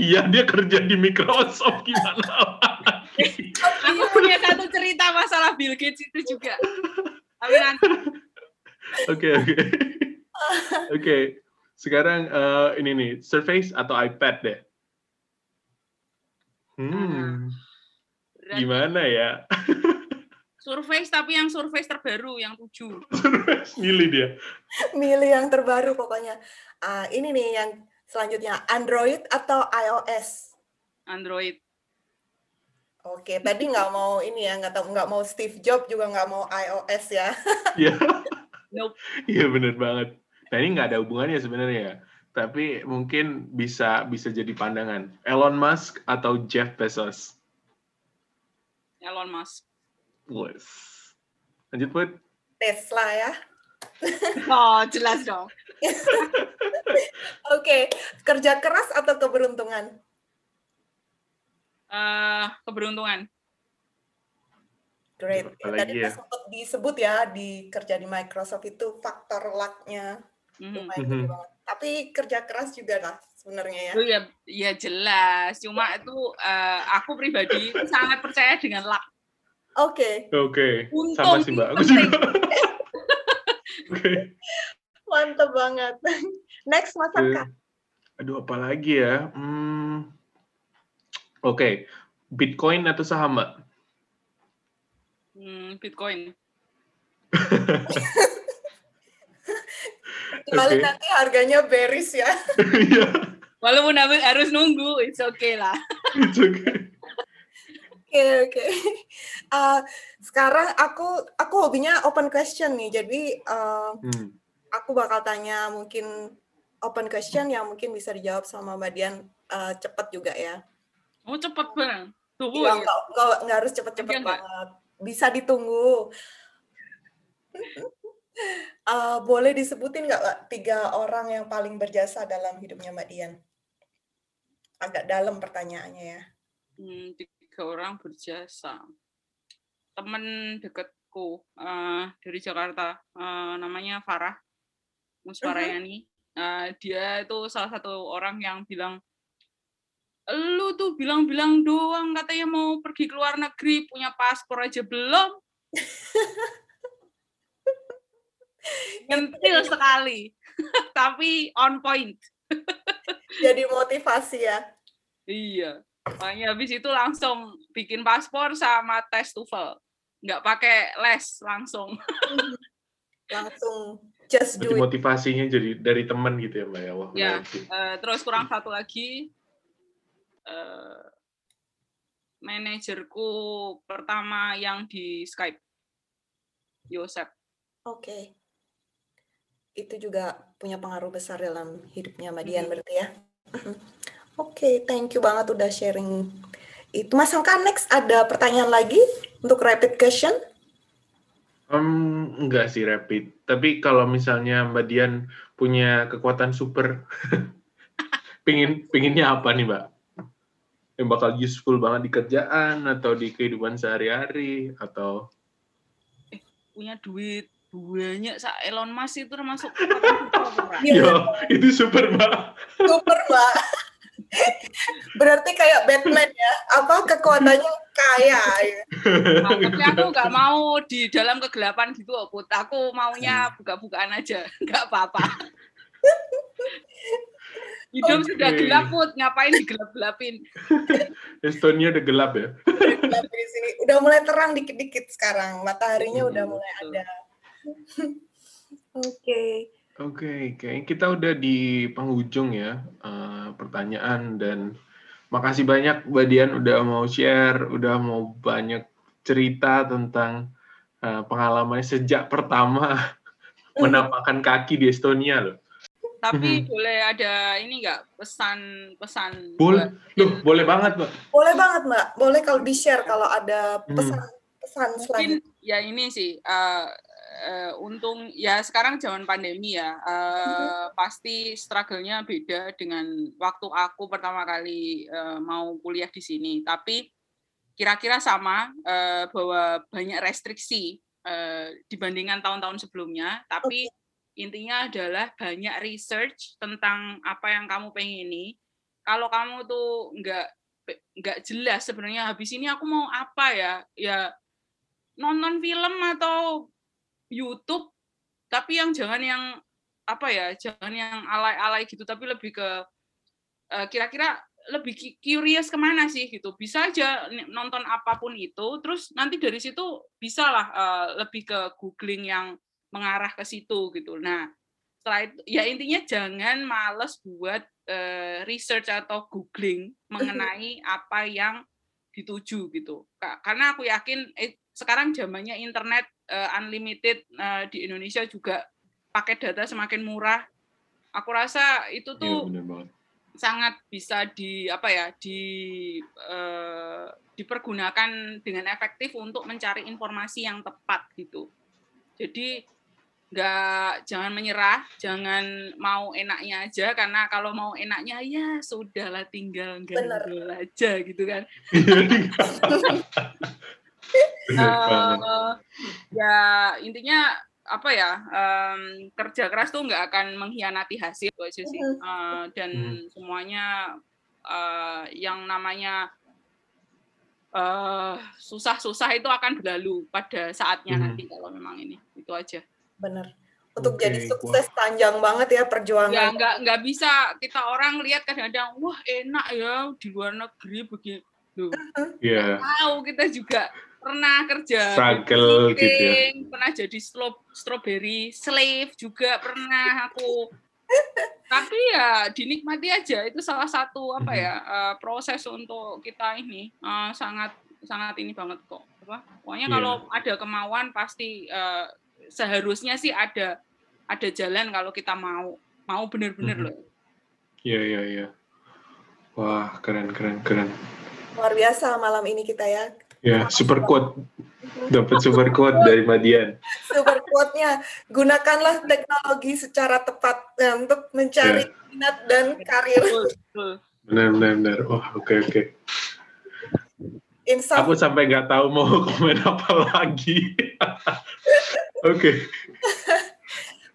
Iya, dia kerja di Microsoft gimana? Aku punya satu cerita masalah Bill Gates itu juga. Tapi nanti Oke, oke. Oke, sekarang eh, ini nih, Surface atau iPad deh? Hmm, berat. gimana ya? Surface tapi yang Surface terbaru yang tujuh. (laughs) Milih dia. Milih yang terbaru pokoknya. Ah, ini nih yang selanjutnya, Android atau iOS? Android. Oke, tadi nggak mau ini ya, nggak tahu nggak mau Steve Jobs juga nggak mau iOS ya. (laughs) Iya, Nope. iya bener banget. Nah ini nggak ada hubungannya sebenarnya ya. Tapi mungkin bisa bisa jadi pandangan. Elon Musk atau Jeff Bezos? Elon Musk. Wes. Lanjut, Put. Tesla ya. (laughs) Oh, jelas dong. (laughs) Oke, kerja keras atau keberuntungan? Eh, keberuntungan. Great. Apalagi Tadi ya? sempat disebut ya di kerja di Microsoft itu faktor luck-nya Mhm. lumayan Mhm. banget. Tapi kerja keras juga lah sebenarnya ya. Oh ya, ya jelas. Cuma itu eh, aku pribadi sangat percaya dengan luck. Oke, Oke, Untung sama sih Mbak. Aku juga. (laughs) Oke. mantap banget. (laughs) Next Mas Eh, Arka. Aduh, apa lagi ya? Hmm. Oke, Bitcoin atau saham, Mbak? Hmm, Bitcoin. (laughs) Kecuali Oke. nanti harganya beris ya. Iya, Walaupun harus nunggu, it's okay lah. it's okay. Oke oke. Uh, (laughs) sekarang aku aku hobinya open question nih. Jadi uh, Hmm. aku bakal tanya mungkin open question yang mungkin bisa dijawab sama Mbak Dian uh, cepet juga ya. Oh cepet banget. Tunggu Iya, ya. nggak, nggak, nggak harus cepet-cepet banget. Bisa ditunggu. Uh, (laughs) boleh disebutin nggak Mbak, tiga orang yang paling berjasa dalam hidupnya Mbak Dian? Agak dalam pertanyaannya ya. Hmm, tiga orang berjasa. Temen deketku eh, dari Jakarta, eh, namanya Farah Musparayani. Eh, dia itu salah satu orang yang bilang, lu tuh bilang-bilang doang katanya mau pergi ke luar negeri, punya paspor aja belum. (laughs) Nyentil sekali, (laughs) tapi on point. Jadi motivasi ya. Iya. Makanya habis itu langsung bikin paspor sama tes TOEFL. Nggak pakai les, langsung. (laughs) Langsung just do it. motivasinya jadi dari teman gitu ya, Mbak ya? Wah, Ya. Eh, terus kurang satu lagi, eh, manajerku pertama yang di Skype, Yosep. Oke. Itu juga punya pengaruh besar dalam hidupnya Mbak Dian Mhm. berarti ya. (laughs) Oke, thank you banget udah sharing. Itu Mas Angka, next ada pertanyaan lagi untuk rapid question? Em, enggak sih rapid. Tapi kalau misalnya Mbak Dian punya kekuatan super, (laughs) pingin pinginnya apa nih Mbak? Yang bakal useful banget di kerjaan atau di kehidupan sehari-hari atau Punya duit banyak, sa Elon Musk itu termasuk (laughs) kekuatan super. Iya. Yo, itu super Mbak. Super, Mbak. (laughs) Berarti kayak Batman ya, apa kekuatannya kaya. ya. Nah, tapi aku nggak mau di dalam kegelapan gitu, Put. Aku maunya buka-bukaan aja, (laughs) nggak apa-apa. (laughs) Hidup Oke. sudah gelap, Put. Ngapain digelap-gelapin? Estonia udah gelap ya. Udah gelap di sini. Udah mulai terang dikit-dikit sekarang. Mataharinya Hmm, udah mulai betul. ada. (laughs) Oke. Oke, kayaknya kita udah di penghujung ya eh, pertanyaan dan makasih banyak Mbak Dian udah mau share, udah mau banyak cerita tentang uh, pengalamannya sejak pertama (laughs) menapakkan kaki di Estonia loh. Tapi Mhm. boleh ada ini nggak pesan-pesan Boleh, loh boleh banget Mbak. Boleh banget Mbak, boleh kalau di-share kalau ada Hmm. pesan-pesan mungkin selanjutnya. ya ini sih eh, eh, untung ya sekarang zaman pandemi ya. Eh, pasti struggle-nya beda dengan waktu aku pertama kali eh, mau kuliah di sini. Tapi kira-kira sama eh, bahwa banyak restriksi eh, dibandingkan tahun-tahun sebelumnya. Tapi intinya adalah banyak research tentang apa yang kamu pengini. Kalau kamu tuh nggak nggak jelas sebenarnya habis ini aku mau apa ya? Ya nonton film atau YouTube tapi yang jangan yang apa ya jangan yang alay-alay gitu tapi lebih ke eh, kira-kira lebih ki- curious ke mana sih gitu. Bisa aja nonton apa pun itu terus nanti dari situ bisalah eh, lebih ke googling yang mengarah ke situ gitu. Nah setelah itu ya intinya jangan males buat eh, research atau googling mengenai (laughs) apa yang dituju gitu. Ka- karena aku yakin eh, sekarang zamannya internet eh, unlimited eh, di Indonesia juga pakai data semakin murah. Aku rasa itu Iya tuh banget. sangat bisa di apa ya di eh, dipergunakan dengan efektif untuk mencari informasi yang tepat gitu. Jadi nggak jangan menyerah jangan mau enaknya aja karena kalau mau enaknya ya sudahlah tinggal ganjel aja gitu kan (laughs) (laughs) Eh, ya intinya apa ya em, kerja keras tuh nggak akan mengkhianati hasil itu aja sih. Eh, dan Mhm. semuanya eh, yang namanya eh, susah-susah itu akan berlalu pada saatnya Mhm. nanti kalau memang ini itu aja Bener. Untuk Oke, jadi wah. sukses panjang banget ya ya perjuangan. nggak nggak bisa kita orang lihat kadang-kadang wah enak ya di luar negeri begitu Iya. tahu kita juga pernah kerja Struggle gitu ya. pernah jadi stro- strawberry slave juga pernah aku (laughs) tapi ya dinikmati aja itu salah satu apa Mhm. ya eh, proses untuk kita ini eh, sangat sangat ini banget kok apa pokoknya Iya. kalau ada kemauan pasti eh, seharusnya sih ada ada jalan kalau kita mau mau bener-bener Mhm. loh Iya, iya, iya. Wah, keren, keren, keren. Luar biasa malam ini kita ya. Ya, super quote. Dapat super quote dari Madian. Super quote-nya, gunakanlah teknologi secara tepat eh, untuk mencari Iya. minat dan karir. betul, betul. Benar, benar, benar. Wah, oke, oke. Insaf Aku sampai nggak tahu mau (laughs) komen apa lagi. (laughs) Oke.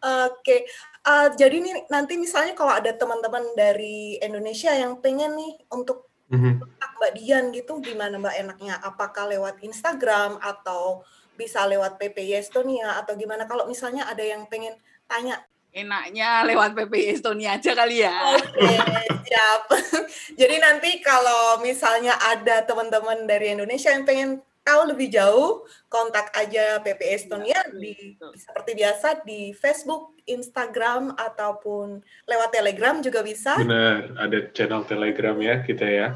Oke, Eh, jadi nih nanti misalnya kalau ada teman-teman dari Indonesia yang pengen nih untuk Mhm. kontak Mbak Dian gitu, gimana Mbak enaknya? Apakah lewat Instagram atau bisa lewat PPI Estonia atau gimana? Kalau misalnya ada yang pengen tanya, enaknya lewat PPI Estonia aja kali ya oke siap. (laughs) Jadi nanti kalau misalnya ada teman-teman dari Indonesia yang pengen tahu lebih jauh, kontak aja PPI Estonia betul, di betul. seperti biasa di Facebook, Instagram ataupun lewat Telegram juga bisa. Benar, ada channel Telegram ya kita ya.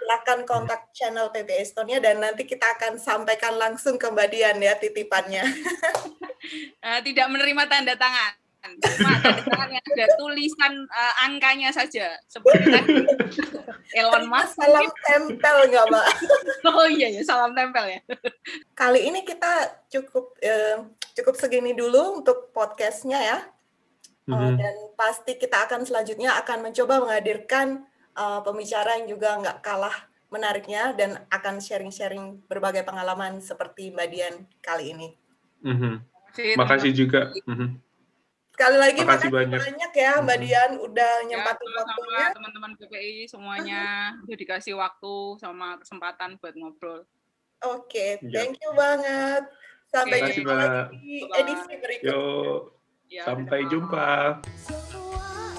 Silakan kontak channel PP Estonia dan nanti kita akan sampaikan langsung ke Mbak Dian ya titipannya. (laughs) Eh, tidak menerima tanda tangan. Cuma tanda tangan yang ada tulisan eh, angkanya saja. Seperti tadi Elon Musk. Salam tempel nggak Mbak? (laughs) Oh iya ya, salam tempel ya. Kali ini kita cukup eh, cukup segini dulu untuk podcastnya ya. Uh, Mhm. dan pasti kita akan selanjutnya akan mencoba menghadirkan uh, pembicara yang juga nggak kalah menariknya dan akan sharing-sharing berbagai pengalaman seperti Mbak Dian kali ini. Mhm. Makasih, Makasih juga. Mhm. Sekali lagi Makasih makasih banyak. banyak, ya Mbak. Dian udah Ya, nyempatin sama-sama waktunya. teman-teman PPI semuanya udah dikasih waktu sama kesempatan buat ngobrol. Oke, Ya. thank you banget. Sampai Makasih, jumpa lagi di edisi berikutnya. Yuk, Ya, sampai jumpa. Semua